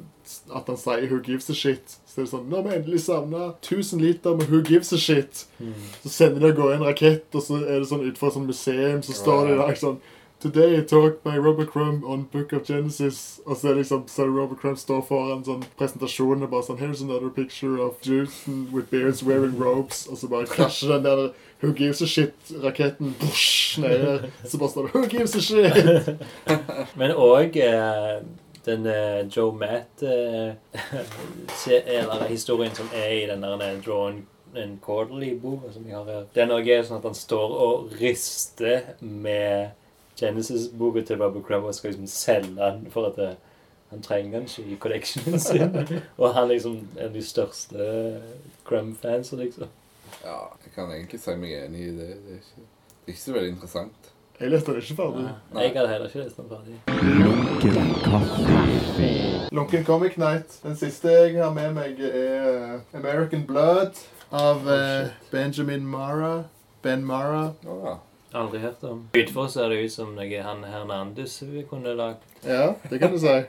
at han sier 'Who gives a shit?' Så er det sånn 'Nå har vi endelig savna 1000 liter med 'Who gives a shit?' Mm. Så sender de av gårde en rakett, og så er det sånn utenfor et sånn museum, så står det der sånn Today I talk by Robert Crumb on Book of Genesis. Og så er liksom, så er Robert Crumb står foran sånn presentasjon og bare sånn Here's another picture of Juice with beards wearing robes. Og så bare krasjer den der Who gives a shit-raketten ned her. Så bare står det Who gives a shit? Men òg eh, den eh, Joe Matt eh, historien som er i den der eh, Drawn and Quarterly-boka som jeg har her. Den òg er sånn at han står og rister med Genesis-boka til Bubba Crumb og skal liksom selge den for at det, han trenger den ikke i collectionen sin. og han liksom er de største Crumb-fans, liksom. Ja, jeg kan egentlig si meg enig i det. Det er ikke, det er ikke så veldig interessant. Jeg leste den ikke ferdig. Nei, jeg hadde heller ikke lest den ferdig. Lunken. Lunken Comic Night. Den siste jeg har med meg, er eh, American Blood av eh, Benjamin Mara. Ben Mara. Ja. Aldri hørt om. Utenfor ser det ut som noe han Hernandez vi kunne lagd. Ja, det kan du si.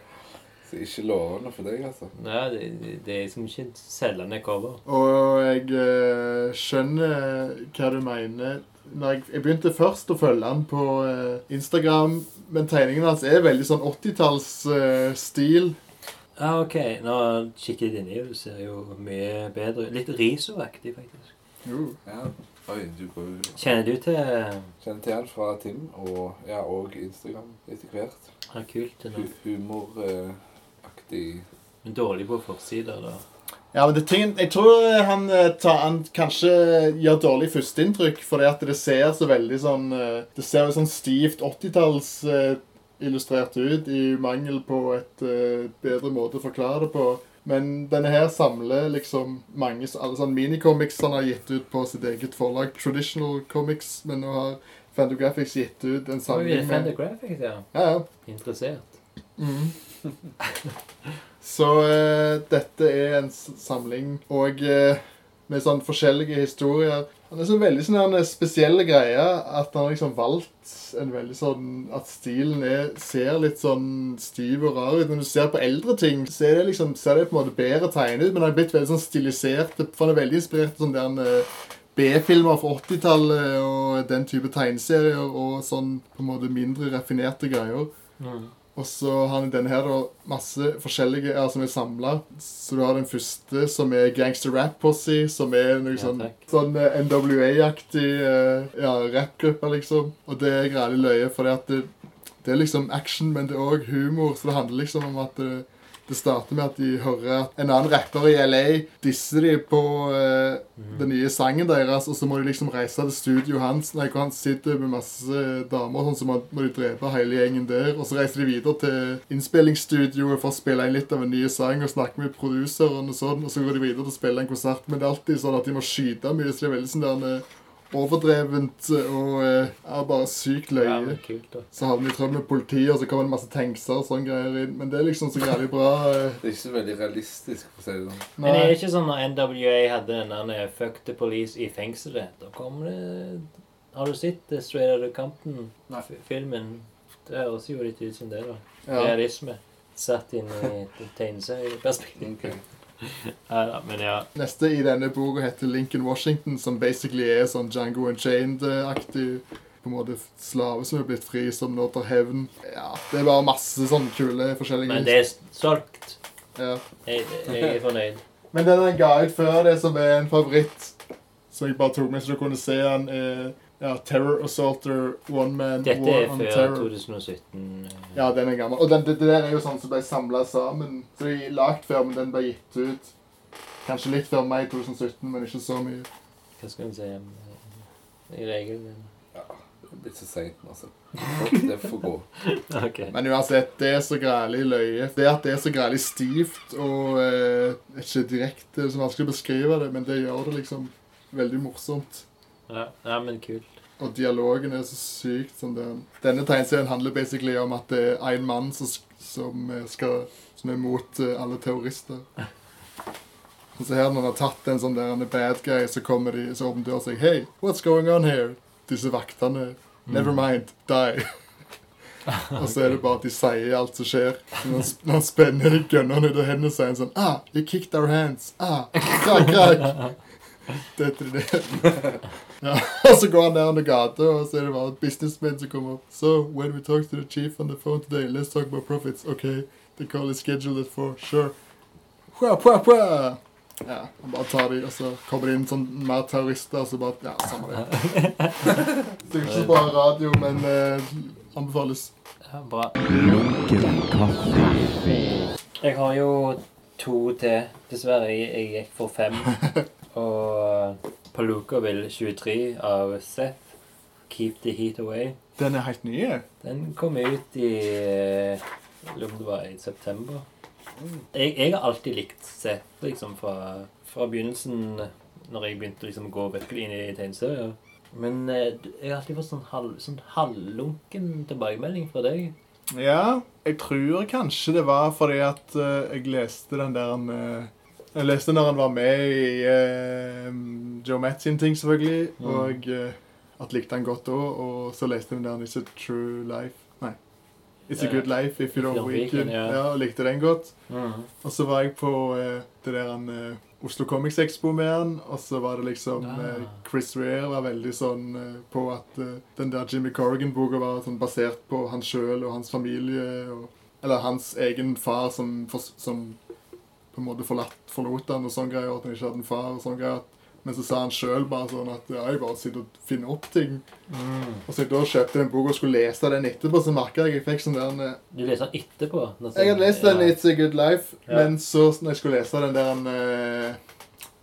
Så ikke lovende for deg, altså. Nei, det, det er liksom ikke selgende cover. Og jeg eh, skjønner hva du mener. Når jeg, jeg begynte først å følge han på eh, Instagram, men tegningene hans er veldig sånn 80-tallsstil. Ja, OK. Nå kikker jeg inni, og du ser jo mye bedre Litt risoaktig, faktisk. jo. Ja. Oi, du går Kjenner du til Kjenner til han fra Tim, og ja, og Instagram etter hvert. Ja, kult. det. Humoraktig Men dårlig på forsider, da. Ja, men det tingen, Jeg tror han, eh, tar, han kanskje gjør dårlig førsteinntrykk, fordi at det ser så veldig sånn eh, Det ser jo sånn stivt 80-talls eh, illustrert ut, i mangel på et eh, bedre måte å forklare det på. Men denne her samler liksom mange alle sånne minicomics han har gitt ut på sitt eget forlag, Traditional Comics, men nå har Fantagraphics gitt ut en samling med Graphics, ja. Ja, ja. Interessert. Mhm. Så eh, dette er en samling og eh, med sånn forskjellige historier. Han er så veldig sånn spesielle greier at han har liksom valgt en veldig sånn At stilen er, ser litt sånn stiv og rar ut. Når du ser på eldre ting, så er det liksom, ser det på en måte bedre tegnet ut, men han er blitt veldig sånn stilisert. For han er veldig inspirert av sånn eh, B-filmer fra 80-tallet og den type tegneserier og sånn på en måte mindre raffinerte greier. Mm. Og så har han denne her da masse forskjellige ja, som er samla. Så du har den første som er Gangster Rap Posse, som er noe Ja, sånn, sånn eh, NWA-aktig uh, ja, rappgruppe, liksom. Og det er grælig løye, for det, det er liksom action, men det er òg humor. Så det handler liksom om at det, det starter med at de hører at en annen rapper i LA disser de på uh, den nye sangen deres, og så må de liksom reise til studioet hans, nei, hvor han sitter med masse damer, sånn, så må, må de drepe hele gjengen der. Og så reiser de videre til innspillingsstudioet for å spille inn litt av en ny sang og snakke med produseren og sånn, og så går de videre til å spille en konsert. Men det er alltid sånn at de må skyte mye, så det er veldig sånn der eh, overdrevent og eh, er bare sykt løye. Ja, men kult, da. Så havner de i trøbbel med politiet, og så kommer det masse tankser og sånne greier inn. Men det er liksom så jævlig bra. eh. Det er ikke så veldig realistisk, for å si det sånn. Men det er ikke sånn når NWA hadde en annen Fuck the Police i fengselet. Da kom det Har du sett Straight Out of Compton-filmen? Det høres jo litt ut som det, da. Ja. Realisme. Satt inn i et tegneserieperspektiv. Ok. Ja, men ja. Neste i denne boka heter Lincoln Washington, som basically er sånn Django Unchained-aktig. På en måte slave som er blitt fri, som nå tar hevn. Ja, Det er bare masse sånne kule forskjellige Men det er solgt. ja. Jeg, jeg er fornøyd. Men den jeg ga ut før det, som er en favoritt, som jeg bare tok med så du kunne se den, er ja, Terror Assaulter One Man Dette War er før 2017. eh, Ja, den er gammel. Og den, det, det der er jo sånn som ble samla sammen. Så de lagd før, men den ble gitt ut kanskje litt før meg i 2017, men ikke så mye. Hva skal en si om i I regel Det er blitt så seint, altså. Det får gå. okay. Men uansett, det er så grælig løye. Det at det er så grælig stivt og eh, ikke direkte, det er så vanskelig å beskrive det, men det gjør det liksom veldig morsomt. Ja, ja, men kult. Og dialogen er så sykt som den. Denne tegneserien handler basically om at det er en mann som, som, eh, skal, som er mot eh, alle terrorister. Og så her når han har tatt en sånn der en bad guy, så kommer de, så åpner døra seg. Hey, what's going on here? Disse vaktene. Never mind, die. og så er det bare at de sier alt som skjer. Når når spenner gunnerne ut av hendene, sier han sånn Ah, you kicked our hands. Ah, krak, krak. Dette er det. Ja, og så går han ned under gata, og så er det bare businessmenn som kommer opp. So, when we talk to the chief on the phone today, let's talk about profits. Ok, the call is scheduled at four. Sure. Pua, pua, pua. Ja, han bare tar de, og så kommer det inn sånn mer terrorister, og så bare Ja, samme det. Det er ikke så bra radio, men eh, anbefales. Ja, bra. Jeg har jo to til. Dessverre, jeg, jeg gikk for fem. Og Palookaville 23 av Seth. Keep the heat away. Den er helt ny. Den kom ut i lurer på om det var i september. Jeg, jeg har alltid likt Seth liksom fra, fra begynnelsen, når jeg begynte liksom å gå virkelig inn i tegneserier. Men eh, jeg har alltid fått sånn, halv, sånn halvlunken tilbakemelding fra deg. Ja, jeg tror kanskje det var fordi at eh, jeg leste den der eh, Jeg leste når han var med i uh, Joe Matt sin ting, selvfølgelig. Mm. Og uh, at likte han godt da. Og så leste vi den It's a True Life. Nei. It's a Good Life If You Don't Weaken. Yeah. Ja, og likte den godt. Mm. Og så var jeg på uh, det der han, Oslo Comics Expo med han, og så var det liksom Ah. Chris Rear var veldig sånn på at den der Jimmy Corrigan-boka var sånn basert på han sjøl og hans familie. Og, eller hans egen far som, som på en måte forlatt, forlot han og sånn greier, at han ikke hadde en far og sånn greier. Men så sa han sjøl bare sånn at ja, jeg bare sitter og finner opp ting. Mm. Og så jeg da kjøpte en bok og skulle lese den etterpå, så merka jeg jeg fikk sånn der eh, Du leser den etterpå? jeg hadde lest den Ja. It's a Good Life, Ja. men så når jeg skulle lese den der uh,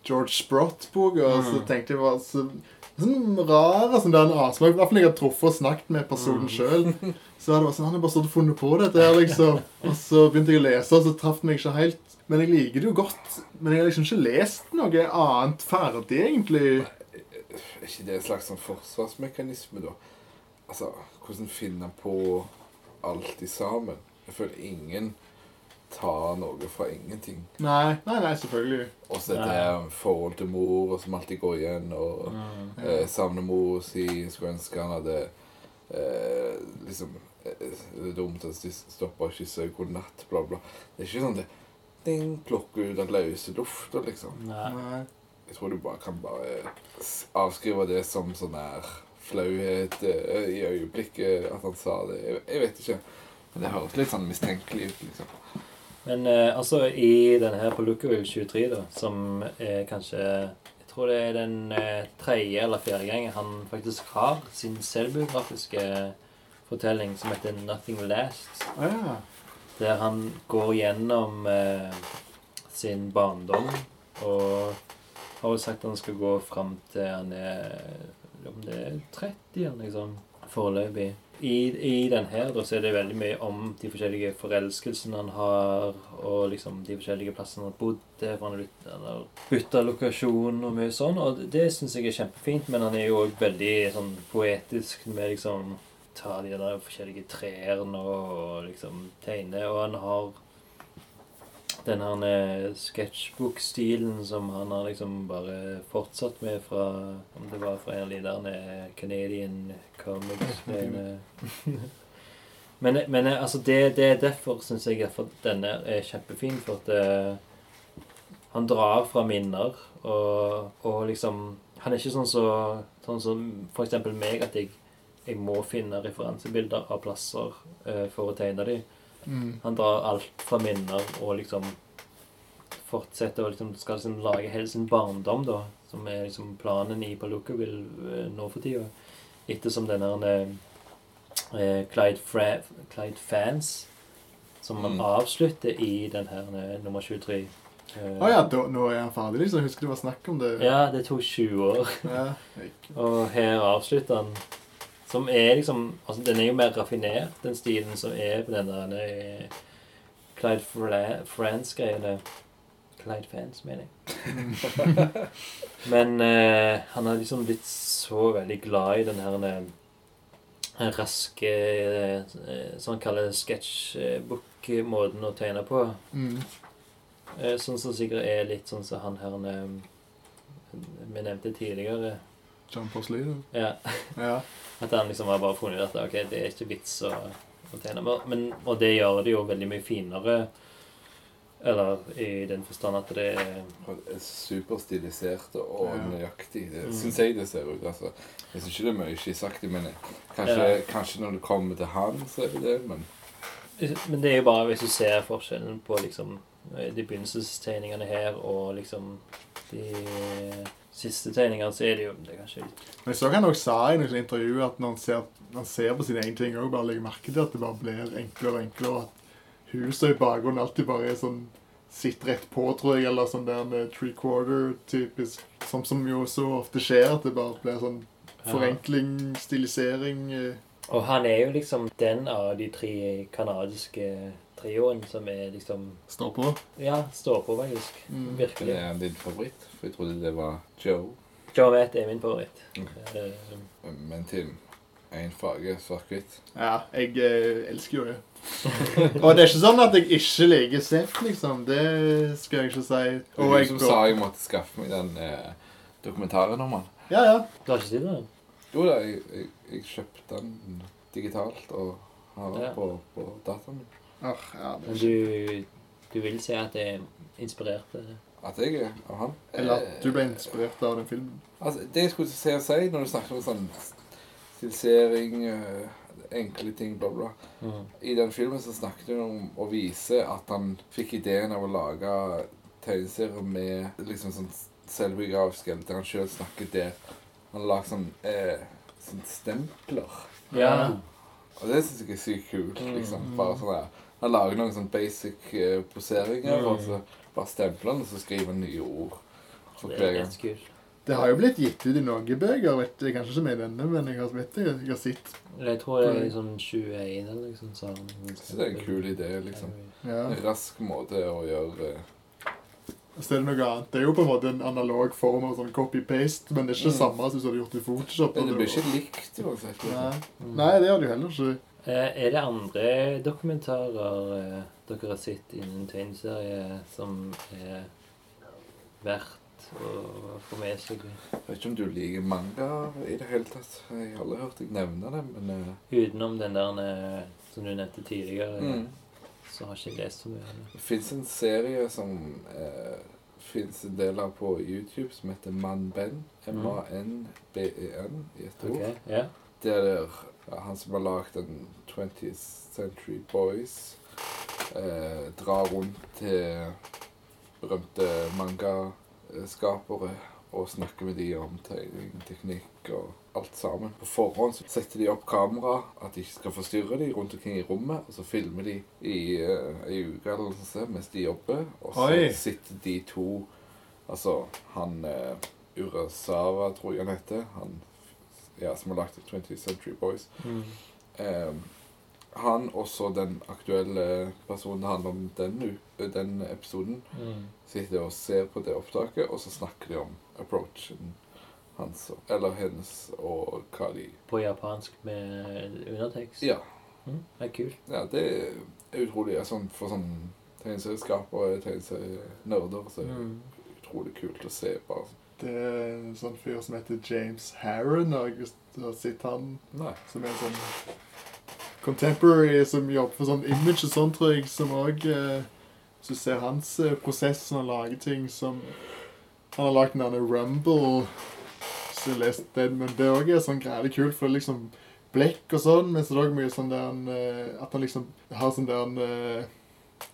George Sprott-boka, så Mm. tenkte jeg bare så, Sånn rar sånn der en avsmak. I hvert fall jeg har truffet og snakket med personen Mm. sjøl. Så det var sånn, han har bare stått og funnet på dette her, liksom. Og så begynte jeg å lese, og så traff den meg ikke helt. Men jeg liker det jo godt. Men jeg har liksom ikke lest noe annet ferdig, egentlig. Er ikke det en slags sånn forsvarsmekanisme, da? Altså, hvordan finne på alt i sammen? Jeg føler ingen tar noe fra ingenting. Nei, nei, nei, selvfølgelig. Og så Nei. dette forhold til mor, og som alltid går igjen, og Mm. eh, savner mor si, skulle ønske han hadde eh, liksom eh, Det er dumt at de stopper og kysser god natt, bla, bla. Det er ikke sånn det ding, plukker ut av løse lufta, liksom. Nei. Nei. Jeg tror du bare kan bare avskrive det som sånn her flauhet eh, i øyeblikket at han sa det. Jeg, jeg vet ikke. Men det høres litt sånn mistenkelig ut, liksom. Men eh, altså, i denne her på Lookaville 23, da, som er kanskje Jeg tror det er den eh, tredje eller fjerde gangen han faktisk har sin selvbiografiske fortelling som heter 'Nothing Last'. Å ja. Der han går gjennom eh, sin barndom og har jo sagt at han skal gå fram til han er om det er 30 liksom, foreløpig. I, I den her da, så er det veldig mye om de forskjellige forelskelsene han har, og liksom de forskjellige plassene han har bodd for han har bytta lokasjon og mye sånn. Og det syns jeg er kjempefint, men han er jo òg veldig sånn poetisk med liksom ta de der forskjellige trærne og liksom tegne. Og han har den her eh, sketsjbok-stilen som han har liksom bare fortsatt med fra Om det var fra en av de der eh, Canadian comics-greiene. men, men eh, altså det, det er derfor syns jeg at denne er kjempefin. For at eh, han drar fra minner, og, og liksom Han er ikke sånn så, sånn som for eksempel meg, at jeg, jeg må finne referansebilder av plasser eh, for å tegne dem. Mm. Han drar alt fra minner og liksom fortsetter og liksom skal liksom lage hele sin barndom, da. Som er liksom planen i Palookaville eh, nå for tida. Ettersom denne eh, eh, Clyde, Fra Clyde Fans, som man Mm. avslutter i den her eh, nummer 23. å uh, ah, ja, da, nå er han ferdig, liksom. Jeg husker det var snakk om det. ja, det tok 20 år. Ja. Og her avslutter han Som er liksom altså Den er jo mer raffinert, den stilen som er på den der eh, Clyde Fra France-greiene. Clyde Fans, mener jeg. Men eh, han har liksom blitt så veldig glad i den her den raske eh, Som han kaller sketsjbook-måten å tegne på. Mm. Eh, sånn som sikkert er litt sånn som han her eh, vi nevnte tidligere. John Porsley. Ja, Ja. At han liksom har bare funnet ut at ok, det er ikke vits å, å tegne. Men, men- og det gjør det jo veldig mye finere. Eller i den forstand at det er er Superstilisert og Ja. nøyaktig. Det Mm. syns jeg det ser ut. altså. Jeg syns ikke det er mye skissaktig, men kanskje, Ja. kanskje når det kommer til han, så er det det. Men Men det er jo bare hvis du ser forskjellen på liksom de begynnelsestegningene her og liksom de siste tegninga, så er det jo det er kanskje litt Men jeg så han også sa i noen intervju at når han ser, når han ser på sine egne ting, også bare legger merke til at det bare blir enklere og enklere. og at Huset i bakgrunnen alltid bare er sånn sitter rett på, tror jeg, eller sånn der med three quarter-typisk. Sånn som jo så ofte skjer, at det bare blir sånn forenkling, stilisering eh. Og han er jo liksom den av de tre kanadiske trioen som er liksom Står på. Ja, står på, faktisk. Mm. det Virkelig. er din favoritt? For jeg trodde det var Joe. Joe Matt er min favoritt. Mm. Uh, Men Tim, én farge, svart-hvitt. Ja, jeg eh, elsker jo det. og det er ikke sånn at jeg ikke liker Seth, liksom. Det skal jeg ikke si. Og du jeg som sa jeg måtte skaffe meg den eh, dokumentaren om han. Ja, ja. Du har ikke sett den? Jo da, jeg, jeg, jeg kjøpte den digitalt og har den Ja. på, på dataen min. Åh, ja det er Men du, du vil si at det er inspirert At jeg er av han. Eller at Eh, du ble inspirert av den filmen. Altså, det jeg skulle si å si når du snakker om sånn stilisering, eh, enkle ting, bla, bla mm. I den filmen så snakket hun om å vise at han fikk ideen av å lage tegneserier med liksom sånn selvbiografisk, eller der han sjøl snakker der. Han har lagd sånn, eh, sånn stempler. Ja. Og det syns jeg er sykt kult. Mm. liksom. Bare sånn der. Han lager noen sånn basic uh, poseringer, Mm. og så bare stempler han, og så skriver han nye ord for Det er ganske kult. Det har jo blitt gitt ut i noen bøker, vet jeg. Kanskje ikke med denne, men jeg har, vet det, jeg har sett. Jeg tror det er liksom 21 eller liksom sånt. Så, Så det er en kul idé, liksom. Ja. En rask måte å gjøre eh, Så er det noe annet. Det er jo på en måte en analog form av sånn copy-paste, men det er ikke det Mm. samme som hvis du hadde gjort det i Photoshop. Det blir ikke likt uansett. Nei. Liksom. Mm. Nei, det gjør du heller ikke. Eh, Er det andre dokumentarer eh, dere har sett innen tegneserie som er verdt å få med seg? Jeg vet ikke om du liker manga i det hele tatt. Jeg har aldri hørt deg nevne det, men eh, Utenom den der som du nevnte tidligere, mm. så har ikke jeg lest så mye. det. Fins en serie som eh, fins en del av på YouTube, som heter Man-Ben. M-A-N-B-E-N E i et ord. Ok, ja. Det er der ja, han som har lagd den 20th Century Boys, eh, drar rundt til berømte mangaskapere og snakker med de om tegning, teknikk og alt sammen. På forhånd så setter de opp kamera, at de ikke skal forstyrre de rundt omkring i rommet, og så filmer de i uh, ei uke eller noe sånt mens de jobber, og så Oi. sitter de to Altså han uh, Urasawa, tror jeg han heter, han ja, som har lagt 20th Century Boys. Mm. Um, han og så den aktuelle personen det handler om den, den episoden, Mm. sitter og ser på det opptaket, og så snakker de om approachen hans, eller hennes, og hva de På japansk med undertekst? Ja. Mm. Det er kult. ja det er utrolig Altså, sånn, For sånn tegneserieskapere, tegneserienerder, så er det Mm. utrolig kult å se bare Det er en sånn fyr som heter James Harron, har jeg sett han, Nei. som er en sånn contemporary som jobber for sånn image og sånn, tror jeg, som òg eh, Hvis du ser hans eh, prosess når han lager ting som Han har lagd den der Rumble, så jeg lest den, men det òg er sånn greielig kult, for det er liksom blekk og sånn, men så er det òg mye sånn der han, eh, At han liksom har sånn der han eh,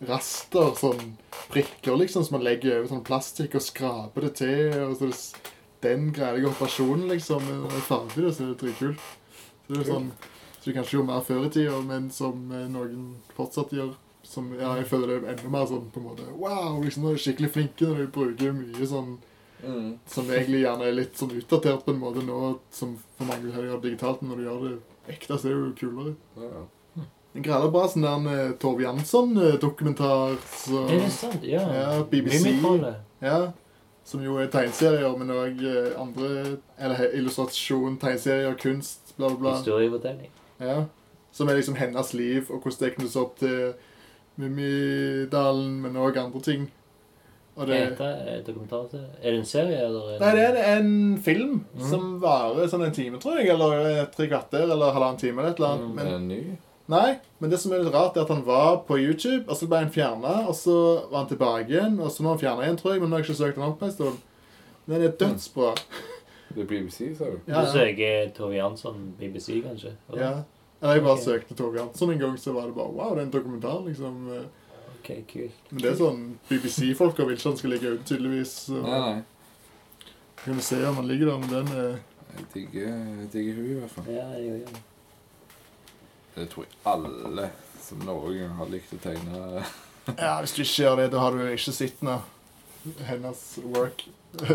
raster, sånn prikker liksom, som man legger over sånn plastikk og skraper det til. og så er det Den greia operasjonen, liksom. Når det er ferdig, så er det dritkult. Så det er sånn så du kanskje gjorde mer før i tida, men som eh, noen fortsatt gjør. Som, ja, jeg føler det er enda mer sånn på en måte Wow! liksom, Nå er de skikkelig flinke når du bruker mye sånn Mm. som egentlig gjerne er litt sånn utdatert på en måte nå, som for mange gjøre digitalt, men når du gjør det ekte, så er det jo kulere. Ja, ja. En greielig bra sånn der en eh, Tove Jansson-dokumentar. Så, Er det sant? Ja. Ja, BBC. Ja, som jo er tegneserier, men òg andre Eller illustrasjon, tegneserier, kunst, bla, bla. Historiefortelling. Ja. Som er liksom hennes liv, og hvordan det knyttes opp til Mummidalen, men òg andre ting. Og det, Heter det? Er det en serie, eller? nei, det er en film Mm. som varer sånn en time, tror jeg. Eller tre kvarter, eller halvannen time, eller et eller annet. Mm. Er Men, den ny? Nei, men det som er litt rart, er at han var på YouTube, og så ble han fjerna, og så var han tilbake igjen, og så nå er han fjerna igjen, tror jeg, men nå har jeg ikke søkt han opp på en stund. Men den er dødsbra. Det er BBC, sa du? Ja, Du søker Tove Jansson, BBC, kanskje? eller? ja. Eller jeg bare okay. søkte Tove Jansson en gang, så var det bare Wow, det er en dokumentar, liksom. Ok, kult. Men det er sånn BBC-folka vil ikke han skal ligge ute, tydeligvis. Så Nei, nei. kan du se om han ligger der, men den er Jeg digger, jeg digger hun i hvert fall. Ja, jo, jo. Det tror jeg alle som noen gang har likt å tegne Ja, hvis du ikke gjør det, da har du ikke sett noe. Hennes work.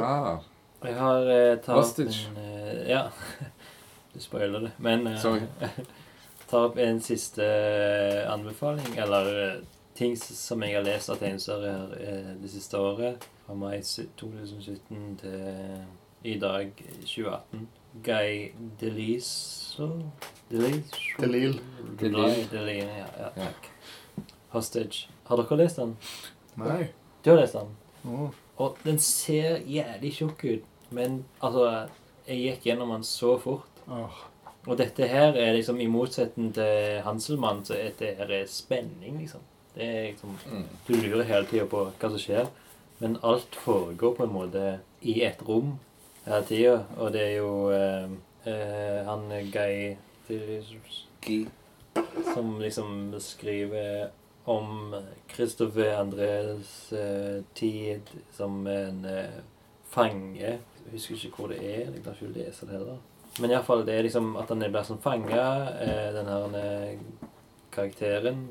ah, Jeg har eh, tatt Hostage. en eh, Ja. Du spoiler det. Men eh, Sorry. ta opp en siste eh, anbefaling, eller eh, ting som jeg har lest av tegneserier eh, det siste året. Fra mai 2017 til i dag, 2018. Guy Deliso Deliso? Delil. Delil. Delil, ja, ja, Ja. takk. Hostage. Har dere lest den? Nei. Du har lest den? Oh. Og den ser jævlig tjukk ut, men altså Jeg gikk gjennom den så fort. Oh. Og dette her er liksom i motsetning til Hanselmann, så er dette her er spenning, liksom. Det er liksom mm. Du lurer hele tida på hva som skjer, men alt foregår på en måte i et rom hele tida, og det er jo eh, eh, han Guy Gi. som liksom beskriver om Christopher Andres eh, tid som en eh, fange. Jeg husker ikke hvor det er. Jeg kan ikke lese det heller. Men iallfall, det er liksom at han blir som fanga, eh, den her eh, karakteren,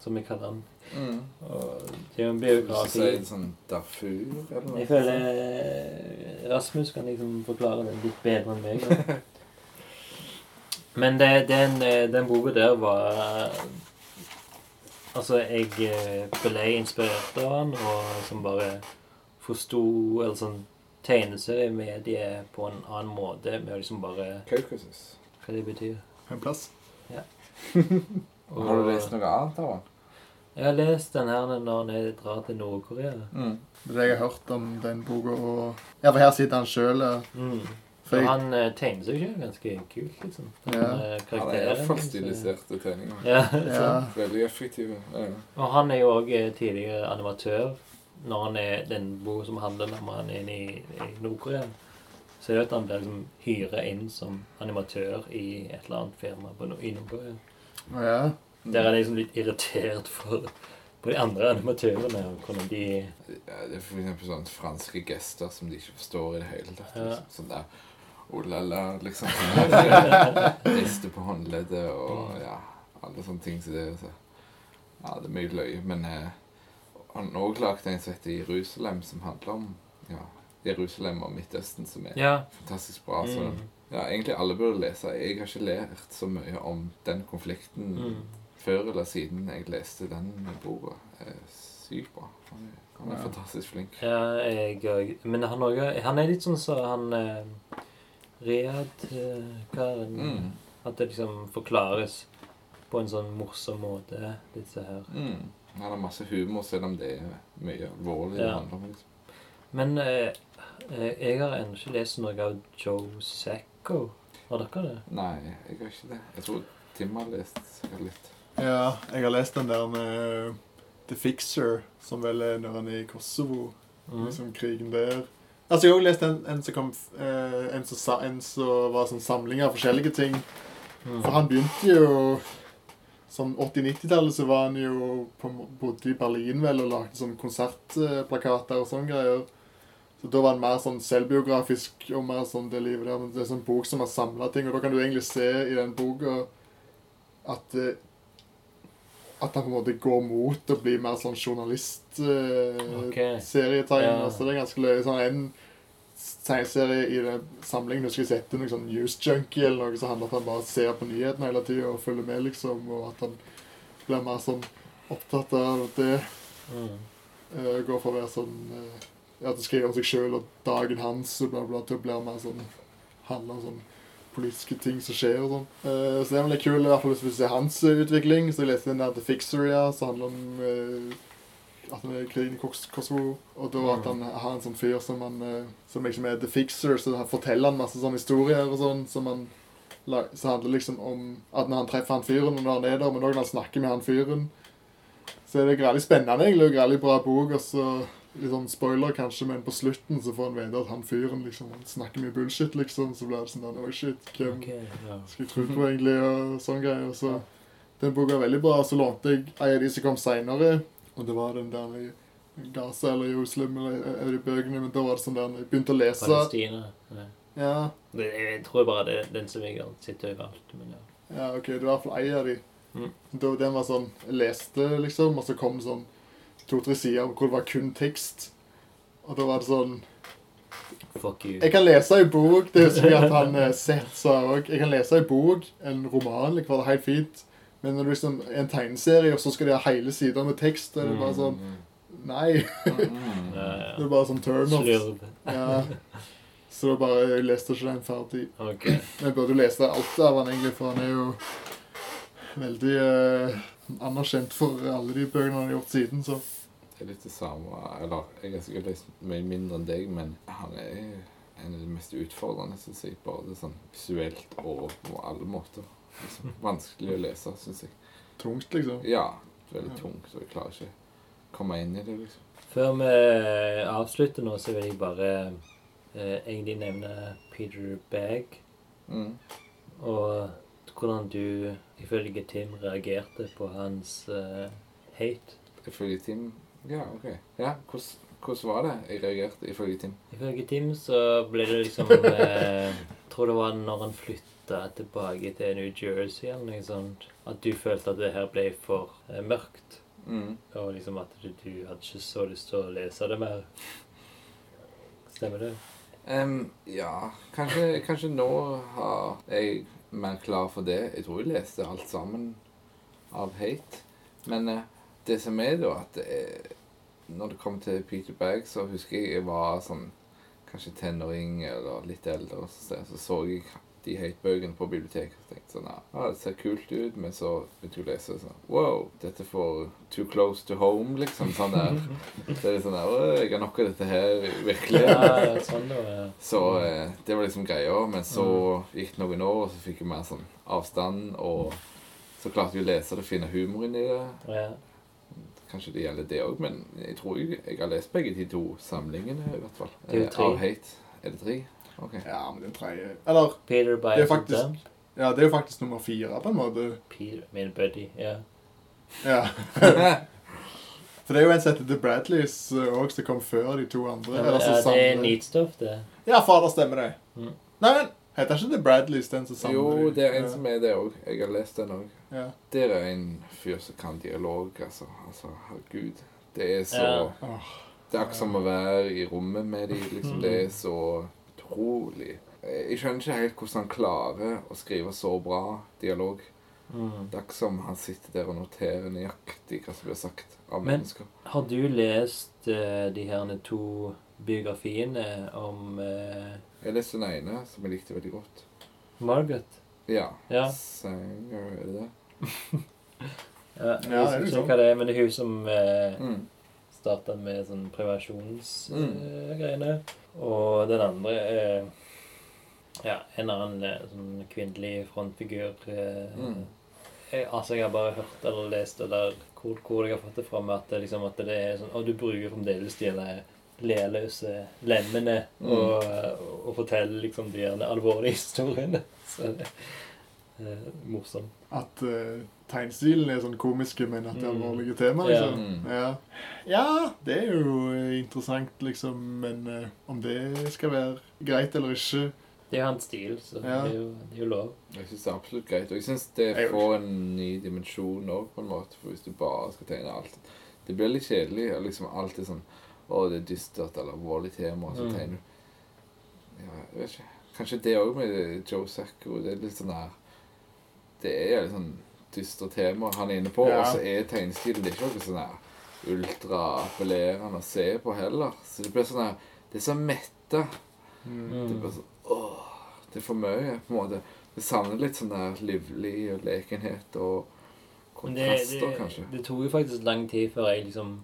som vi kaller han. Mm. Og det er jo en biografi. si sånn Darfur, eller? Jeg føler eh, Rasmus kan liksom forklare det litt bedre enn meg. Men det, den, eh, den boka der var Altså, jeg eh, ble inspirert av den, og som bare forsto Eller sånn tegneseriemedie på en annen måte, med å liksom bare Kaukasus. Hva det betyr. En plass. Og Har du lest noe annet av han? Jeg har lest den her når jeg drar til Nord-Korea. Mm. Det jeg har hørt om den boka. Og... Ja, for her sitter han sjøl. Mm. Jeg... han uh, tegner seg selv ganske kult, liksom. Den, Ja. Uh, Han er iallfall så- stiliserte tegninger. Ja, Ja. Veldig effektive. Ja. Og han er jo òg tidligere animatør. Når han er den boka som handler om han er inne i, i Nord-Korea, så er det at han blir liksom hyra inn som animatør i et eller annet firma på, i Nord-Korea. Ja. Der er jeg liksom litt irritert for på de andre animatørene. hvordan de Ja, det er for eksempel sånne franske gester som de ikke forstår i det hele tatt. Ja. Liksom. Sånn der Oh la la, liksom. Riste på håndleddet og ja, alle sånne ting. Så det, så, ja, det er mye løye. Men eh, han har også lagd en som heter Jerusalem, som handler om ja, Jerusalem og Midtøsten, som er Ja. fantastisk bra. Så Mm. ja, egentlig alle burde lese. Jeg har ikke lært så mye om den konflikten Mm. Før eller siden jeg leste den boka. Sykt bra. Han han er Ja. fantastisk flink. Ja, jeg òg. Men han, også, han er litt sånn så han eh, Riyad-karen. Mm. At det liksom forklares på en sånn morsom måte, disse her. Mm. Han har masse humor, selv om det er mye alvorlig. Ja. handler om. Liksom. Men eh, eh, jeg har ennå ikke lest noe av Joe Sacco. Har dere det? Nei, jeg har ikke det. Jeg tror Tim har lest litt. Ja, jeg har lest den der med The Fixer, som vel er når han er i Kosovo. Mm. Liksom krigen der. Altså, jeg har også lest en, en som kom eh, en, som en som var sånn samling av forskjellige ting. Mm. For han begynte jo Sånn 80-90-tallet så var han jo på, bodde i Berlin vel og lagde sånn konsertplakater og sånne greier. Så da var han mer sånn selvbiografisk og mer sånn det livet der. Men det er sånn bok som har samla ting, og da kan du egentlig se i den boka at eh, at han på en måte går mot å bli mer sånn journalist eh, Ok. serietegner. Ja. Så det er ganske løye. Sånn en tegneserie i den samlingen du skulle sette noe sånn newsjunkie eller noe som handler om at han bare ser på nyhetene hele tida og følger med, liksom. Og at han blir mer sånn opptatt av det. Mm. Uh, går fra å være sånn uh, At det skriver om seg sjøl og dagen hans og bla, bla, til å bli mer sånn Handle om sånn politiske ting som skjer og sånn. Uh, så det er veldig kul, i hvert fall hvis du ser hans utvikling. Så jeg leste den der The Fixer, ja, som handler om uh, at han er krigen i Kos- Kosovo. Og da at han har en sånn fyr som han uh, Som liksom er The Fixer, så han forteller han masse sånne historier og sånn som han så handler liksom om at når han treffer han fyren, og når han er der, men òg når han snakker med han fyren, så er det veldig spennende, egentlig, og veldig bra bok, og så litt sånn spoiler kanskje, men på slutten så får han vite at han fyren liksom, han snakker mye bullshit, liksom, så blir det sånn der, oh shit, hvem okay, ja. skal jeg tro på egentlig, og sånn greier. Så den boka er veldig bra. Så lånte jeg ei av de som kom senere, og det var den der i Gaza eller Jerusalem, eller en de bøkene, men da var det sånn der, jeg begynte å lese. Palestina. Ja. Ja, Det, jeg tror bare det er den som jeg har sett overalt. Men ja. ja, ok, det var i hvert fall ei av de. Mm. Da, den var sånn, jeg leste liksom, og så kom sånn to-tre sider hvor det var kun tekst. Og da var det sånn, Fuck you. jeg kan lese en bok, det husker jeg at han eh, Seth sa også, jeg kan lese en bok, en roman, liksom, det er helt fint. Men når det liksom er en tegneserie, og så skal de ha hele sider med tekst, er det bare sånn, nei, Mm. Det er bare sånn turn-off. Ja. Så det var bare, jeg leste ikke den ferdig. Okay. Men jeg burde lese alt av han egentlig, for han er jo veldig eh, anerkjent for alle de bøkene han har gjort siden, så. Er litt det samme Eller jeg har sikkert lest mye mindre enn deg, men han er en av de mest utfordrende, syns jeg. Både sånn visuelt og på alle måter. Liksom, vanskelig å lese, syns jeg. Tungt, liksom. Ja, veldig tungt, og jeg klarer ikke å komme inn i det, liksom. Før vi avslutter nå, så vil jeg bare eh, egentlig nevne Peter Bagg. Mm. Og hvordan du, ifølge Tim, reagerte på hans eh, hate. Ifølge Tim Ja, OK. Ja, hvordan, hvordan var det jeg reagerte ifølge Tim? Ifølge Tim så ble det liksom eh, tror det var når han flytta tilbake til New Jersey eller noe sånt, at du følte at det her ble for eh, mørkt. Mm. Og liksom at du, du hadde ikke så lyst til å lese det mer. Stemmer det? Um, ja, kanskje, kanskje nå har jeg mer klar for det. Jeg tror jeg leste alt sammen av hate. Men eh, det som er da, at det er, når det kom til Peter Bag, så husker jeg jeg var sånn kanskje tenåring eller litt eldre, og så, så så jeg de hate-bøkene på biblioteket og tenkte sånn ja, det ser kult ut, men så begynte jeg å lese sånn Wow, dette får too close to home, liksom. Sånn der. Så er det sånn der «Åh, Jeg har nok av dette her, virkelig. Ja, sånn da. Ja. Så eh, det var liksom greia. Men så gikk det noen år, og så fikk jeg mer sånn avstand. Og så klarte jeg å lese det og finne humoren i det. Ja. Kanskje det gjelder det òg, men jeg tror jeg, jeg har lest begge de to samlingene, i hvert fall. Det er jo Eh, tre. Er det tre? Ok. Ja, men den tredje Eller, Peter Det er faktisk- ja, det er jo faktisk nummer fire, på en måte. Peter, min buddy. Ja. Ja. For det er jo en som heter The Bradleys òg, som kom før de to andre. Ja, eller så det er neat stuff, det. Ja, fader, stemmer det. Mm. Nei, men heter ikke det Bradleys den som samler Jo, det er en Ja. som er det òg. Jeg har lest den òg. Ja. Der er en fyr som kan dialog, altså. altså herregud. Det er så Ja. Det er akkurat som å være i rommet med dem. Liksom. Det er så utrolig Jeg skjønner ikke helt hvordan han klarer å skrive så bra dialog. Mm. Det er ikke som han sitter der og noterer nøyaktig hva som blir sagt av Men- mennesker. Har du lest uh, de her to biografiene om eh, Jeg leste den ene, som jeg likte veldig godt. Margaret? Ja. Ja. Sanger, er det det? Ja, Ja, jeg det er husker ikke hva det er, men det er hun som eh, Mm. starta med sånn prevensjonsgreiene. Mm. Eh, og den andre er ja, en annen eh, sånn kvinnelig frontfigur. Eh, Mm. jeg, altså, jeg har bare hørt eller lest eller hvor, hvor jeg har fått det fra meg at det, liksom, at det er sånn Og du bruker fremdeles de der lealøse lemmene Mm. og, og, og forteller liksom de alvorlige historiene. Så det er eh, morsomt. At uh, tegnstilen er sånn komiske, men at det er Mm. alvorlige tema, liksom. Ja. Ja. ja, det er jo eh, interessant, liksom, men uh, om det skal være greit eller ikke Det er jo hans stil, så Ja. det, er jo, det er jo lov. Jeg syns det er absolutt greit. Og jeg syns det får en ny dimensjon òg, på en måte. For hvis du bare skal tegne alt Det blir litt kjedelig. og liksom Alt er sånn Å, det er dystert eller alvorlig tema, og så Mm. tegner du Ja, jeg vet ikke. Kanskje det òg med Joe Sacco. Det er litt sånn her Det er litt sånn dystre tema han er inne på, Ja. og så er tegnestilen ikke noe sånn her ultraappellerende å se på heller. Så det blir sånn her Det er så metta. mm. Det blir sånn Åh, det er for mye, på en måte. Det savner litt sånn der livlig og lekenhet og kontraster, det, det, kanskje. det tok jo faktisk lang tid før jeg liksom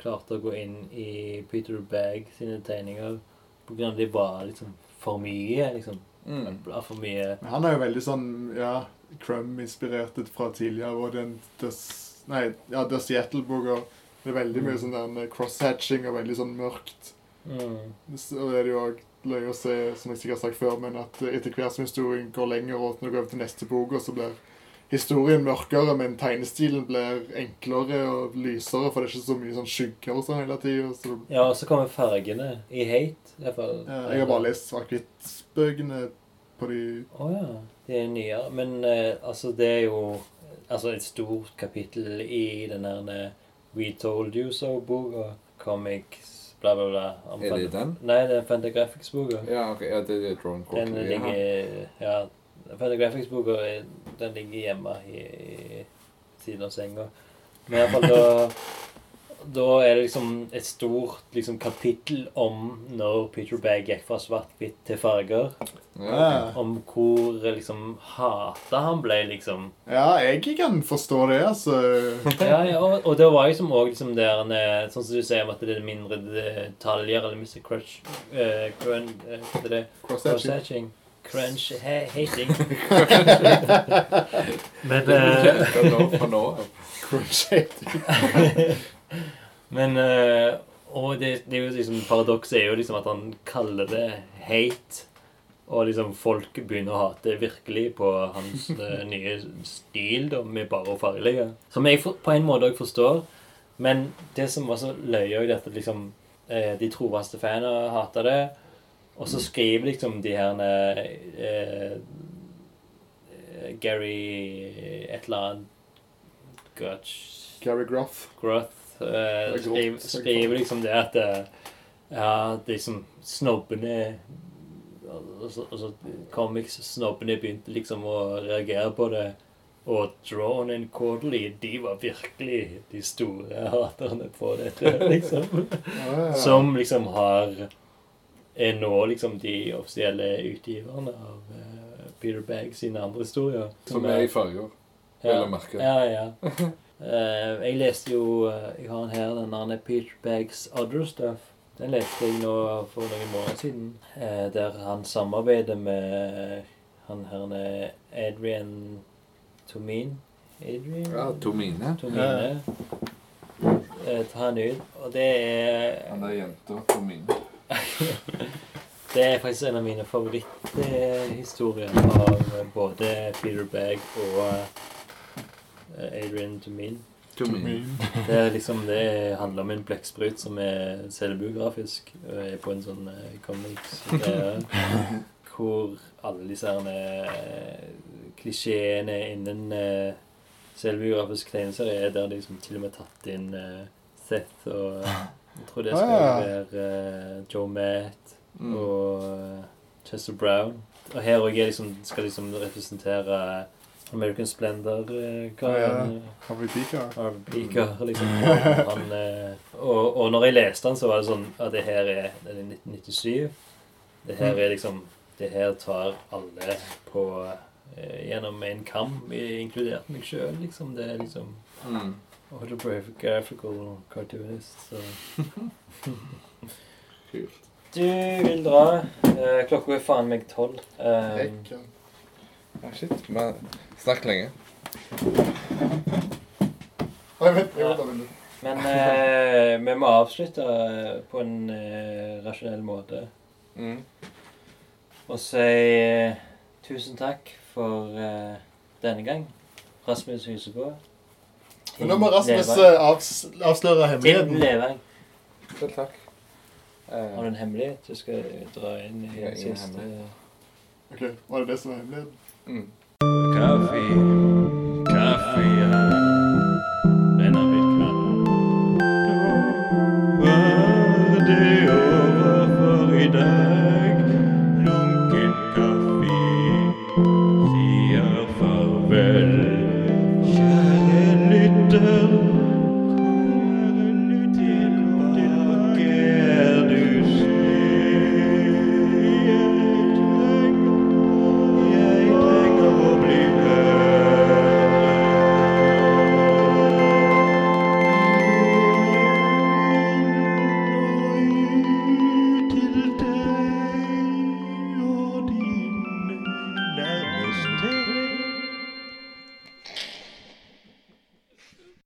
klarte å gå inn i Peter Bagg sine tegninger. På grunn av det var liksom for mye, liksom. Mm. For mye Men Han er jo veldig sånn ja, Crumb-inspirert fra tidligere. Og den The, S- nei, ja, The Seattle-boka. Det er veldig mye sånn der crosshatching og veldig sånn mørkt. mm. Så er det jo òg løye å se, som jeg sikkert har sagt før, men at etter hvert som historien går lenger, og når du går over til neste bok, og så blir historien mørkere, men tegnestilen blir enklere og lysere, for det er ikke så mye sånn skygger og sånn hele tida. Så Ja, og så kommer fargene i Hate. i hvert fall. ja, jeg har bare lest svart-hvitt-bøkene på de Å ja. De er nyere. Men eh, altså, det er jo altså, et stort kapittel i den der eh, We Told You So-boka. Comics, bla, bla, bla. om Er det den? Nei, det er Fantagraphics-boka. Ja, okay. Ja, det er Drone Den Court. ligger Ja. Fantagraphics-boka er- den ligger hjemme i, i siden av senga. Men iallfall da Da er det liksom et stort liksom, kapittel om når Peter Bag gikk fra svart-hvitt til farger. Ja. Om hvor liksom hata han ble, liksom. Ja, jeg kan forstå det, altså. Ja, ja, og, og det var liksom òg liksom der Sånn som du sier om at det er mindre detaljer, eller Mr. Crunch uh, eh? Cross-hatching. Crunch ha hating. Men eh, av? Cross-hatching. Men eh, Og det, det er jo liksom paradokset er jo liksom at han kaller det hate. Og liksom folk begynner å hate virkelig på hans eh, nye stil da, med bare å fargelegge. Som jeg for, på en måte òg forstår. Men det som var så løye, er at liksom, eh, de trofaste fanene hater det. Og så skriver liksom de her eh, eh, Gary et eller annet Gutch Gary Groth. Groth eh, er skriver, skriver liksom det at eh, Ja, liksom snobbene altså, Comics-snobbene begynte liksom å reagere på det. Og Drawn and Quarterly, de var virkelig de store haterne på dette, liksom. Som liksom har Er nå liksom de offisielle utgiverne av uh, Peter Bagg sine andre historier. Som er i farger, vil jeg merke. Ja, ja. uh, jeg leste jo uh, Jeg har den her, den andre Peter Baggs Other Stuff. Den leste jeg nå for noen måneder siden. der han samarbeider med han her Adrian Tomin. Adrian? Ja, Tomine. Tomine. Eh, ta han ut. Og det er Han der jenta, Tomine. Det er faktisk en av mine favoritthistorier av både Peter Bagg og eh, Adrian Tumin. Det er liksom, det handler om en blekksprut som er selvbiografisk. og Er på en sånn eh, comics Hvor alle disse her eh, klisjeene innen selvbiografisk tegneserie er der de liksom til og med tatt inn Seth og Jeg tror det skal Ah, ja. være eh, Joe Matt Mm. og eh, Chester Brown. Og her òg liksom, skal liksom representere American Splendor-karen. Harvey Beaker. Harvey Beaker, liksom. Og, han, eh, og, og når jeg leste den, så var det sånn at det her er det er 1997. Det her er liksom Det her tar alle på eh, gjennom en kam, inkludert meg sjøl, liksom. Det er liksom Mm. Autobiographical cartoonist. Så. Kult. Du vil dra. Eh, klokka er faen meg tolv. Eh, Hekken. Ja, shit. Men snakk lenge. Nei, vent, jo, da vil du. men eh, vi må avslutte eh, på en eh, rasjonell måte. Mm. Og si eh, tusen takk for eh, denne gang. Rasmus Husebø. Men nå må Rasmus eh, avs avsløre Tim hemmeligheten. Levang. Vel, takk. Eh, Har du en hemmelighet du skal dra inn i Ja, ingen siste Ok, Var det det som var hemmeligheten? mm. Kaffe, kaffe, ja.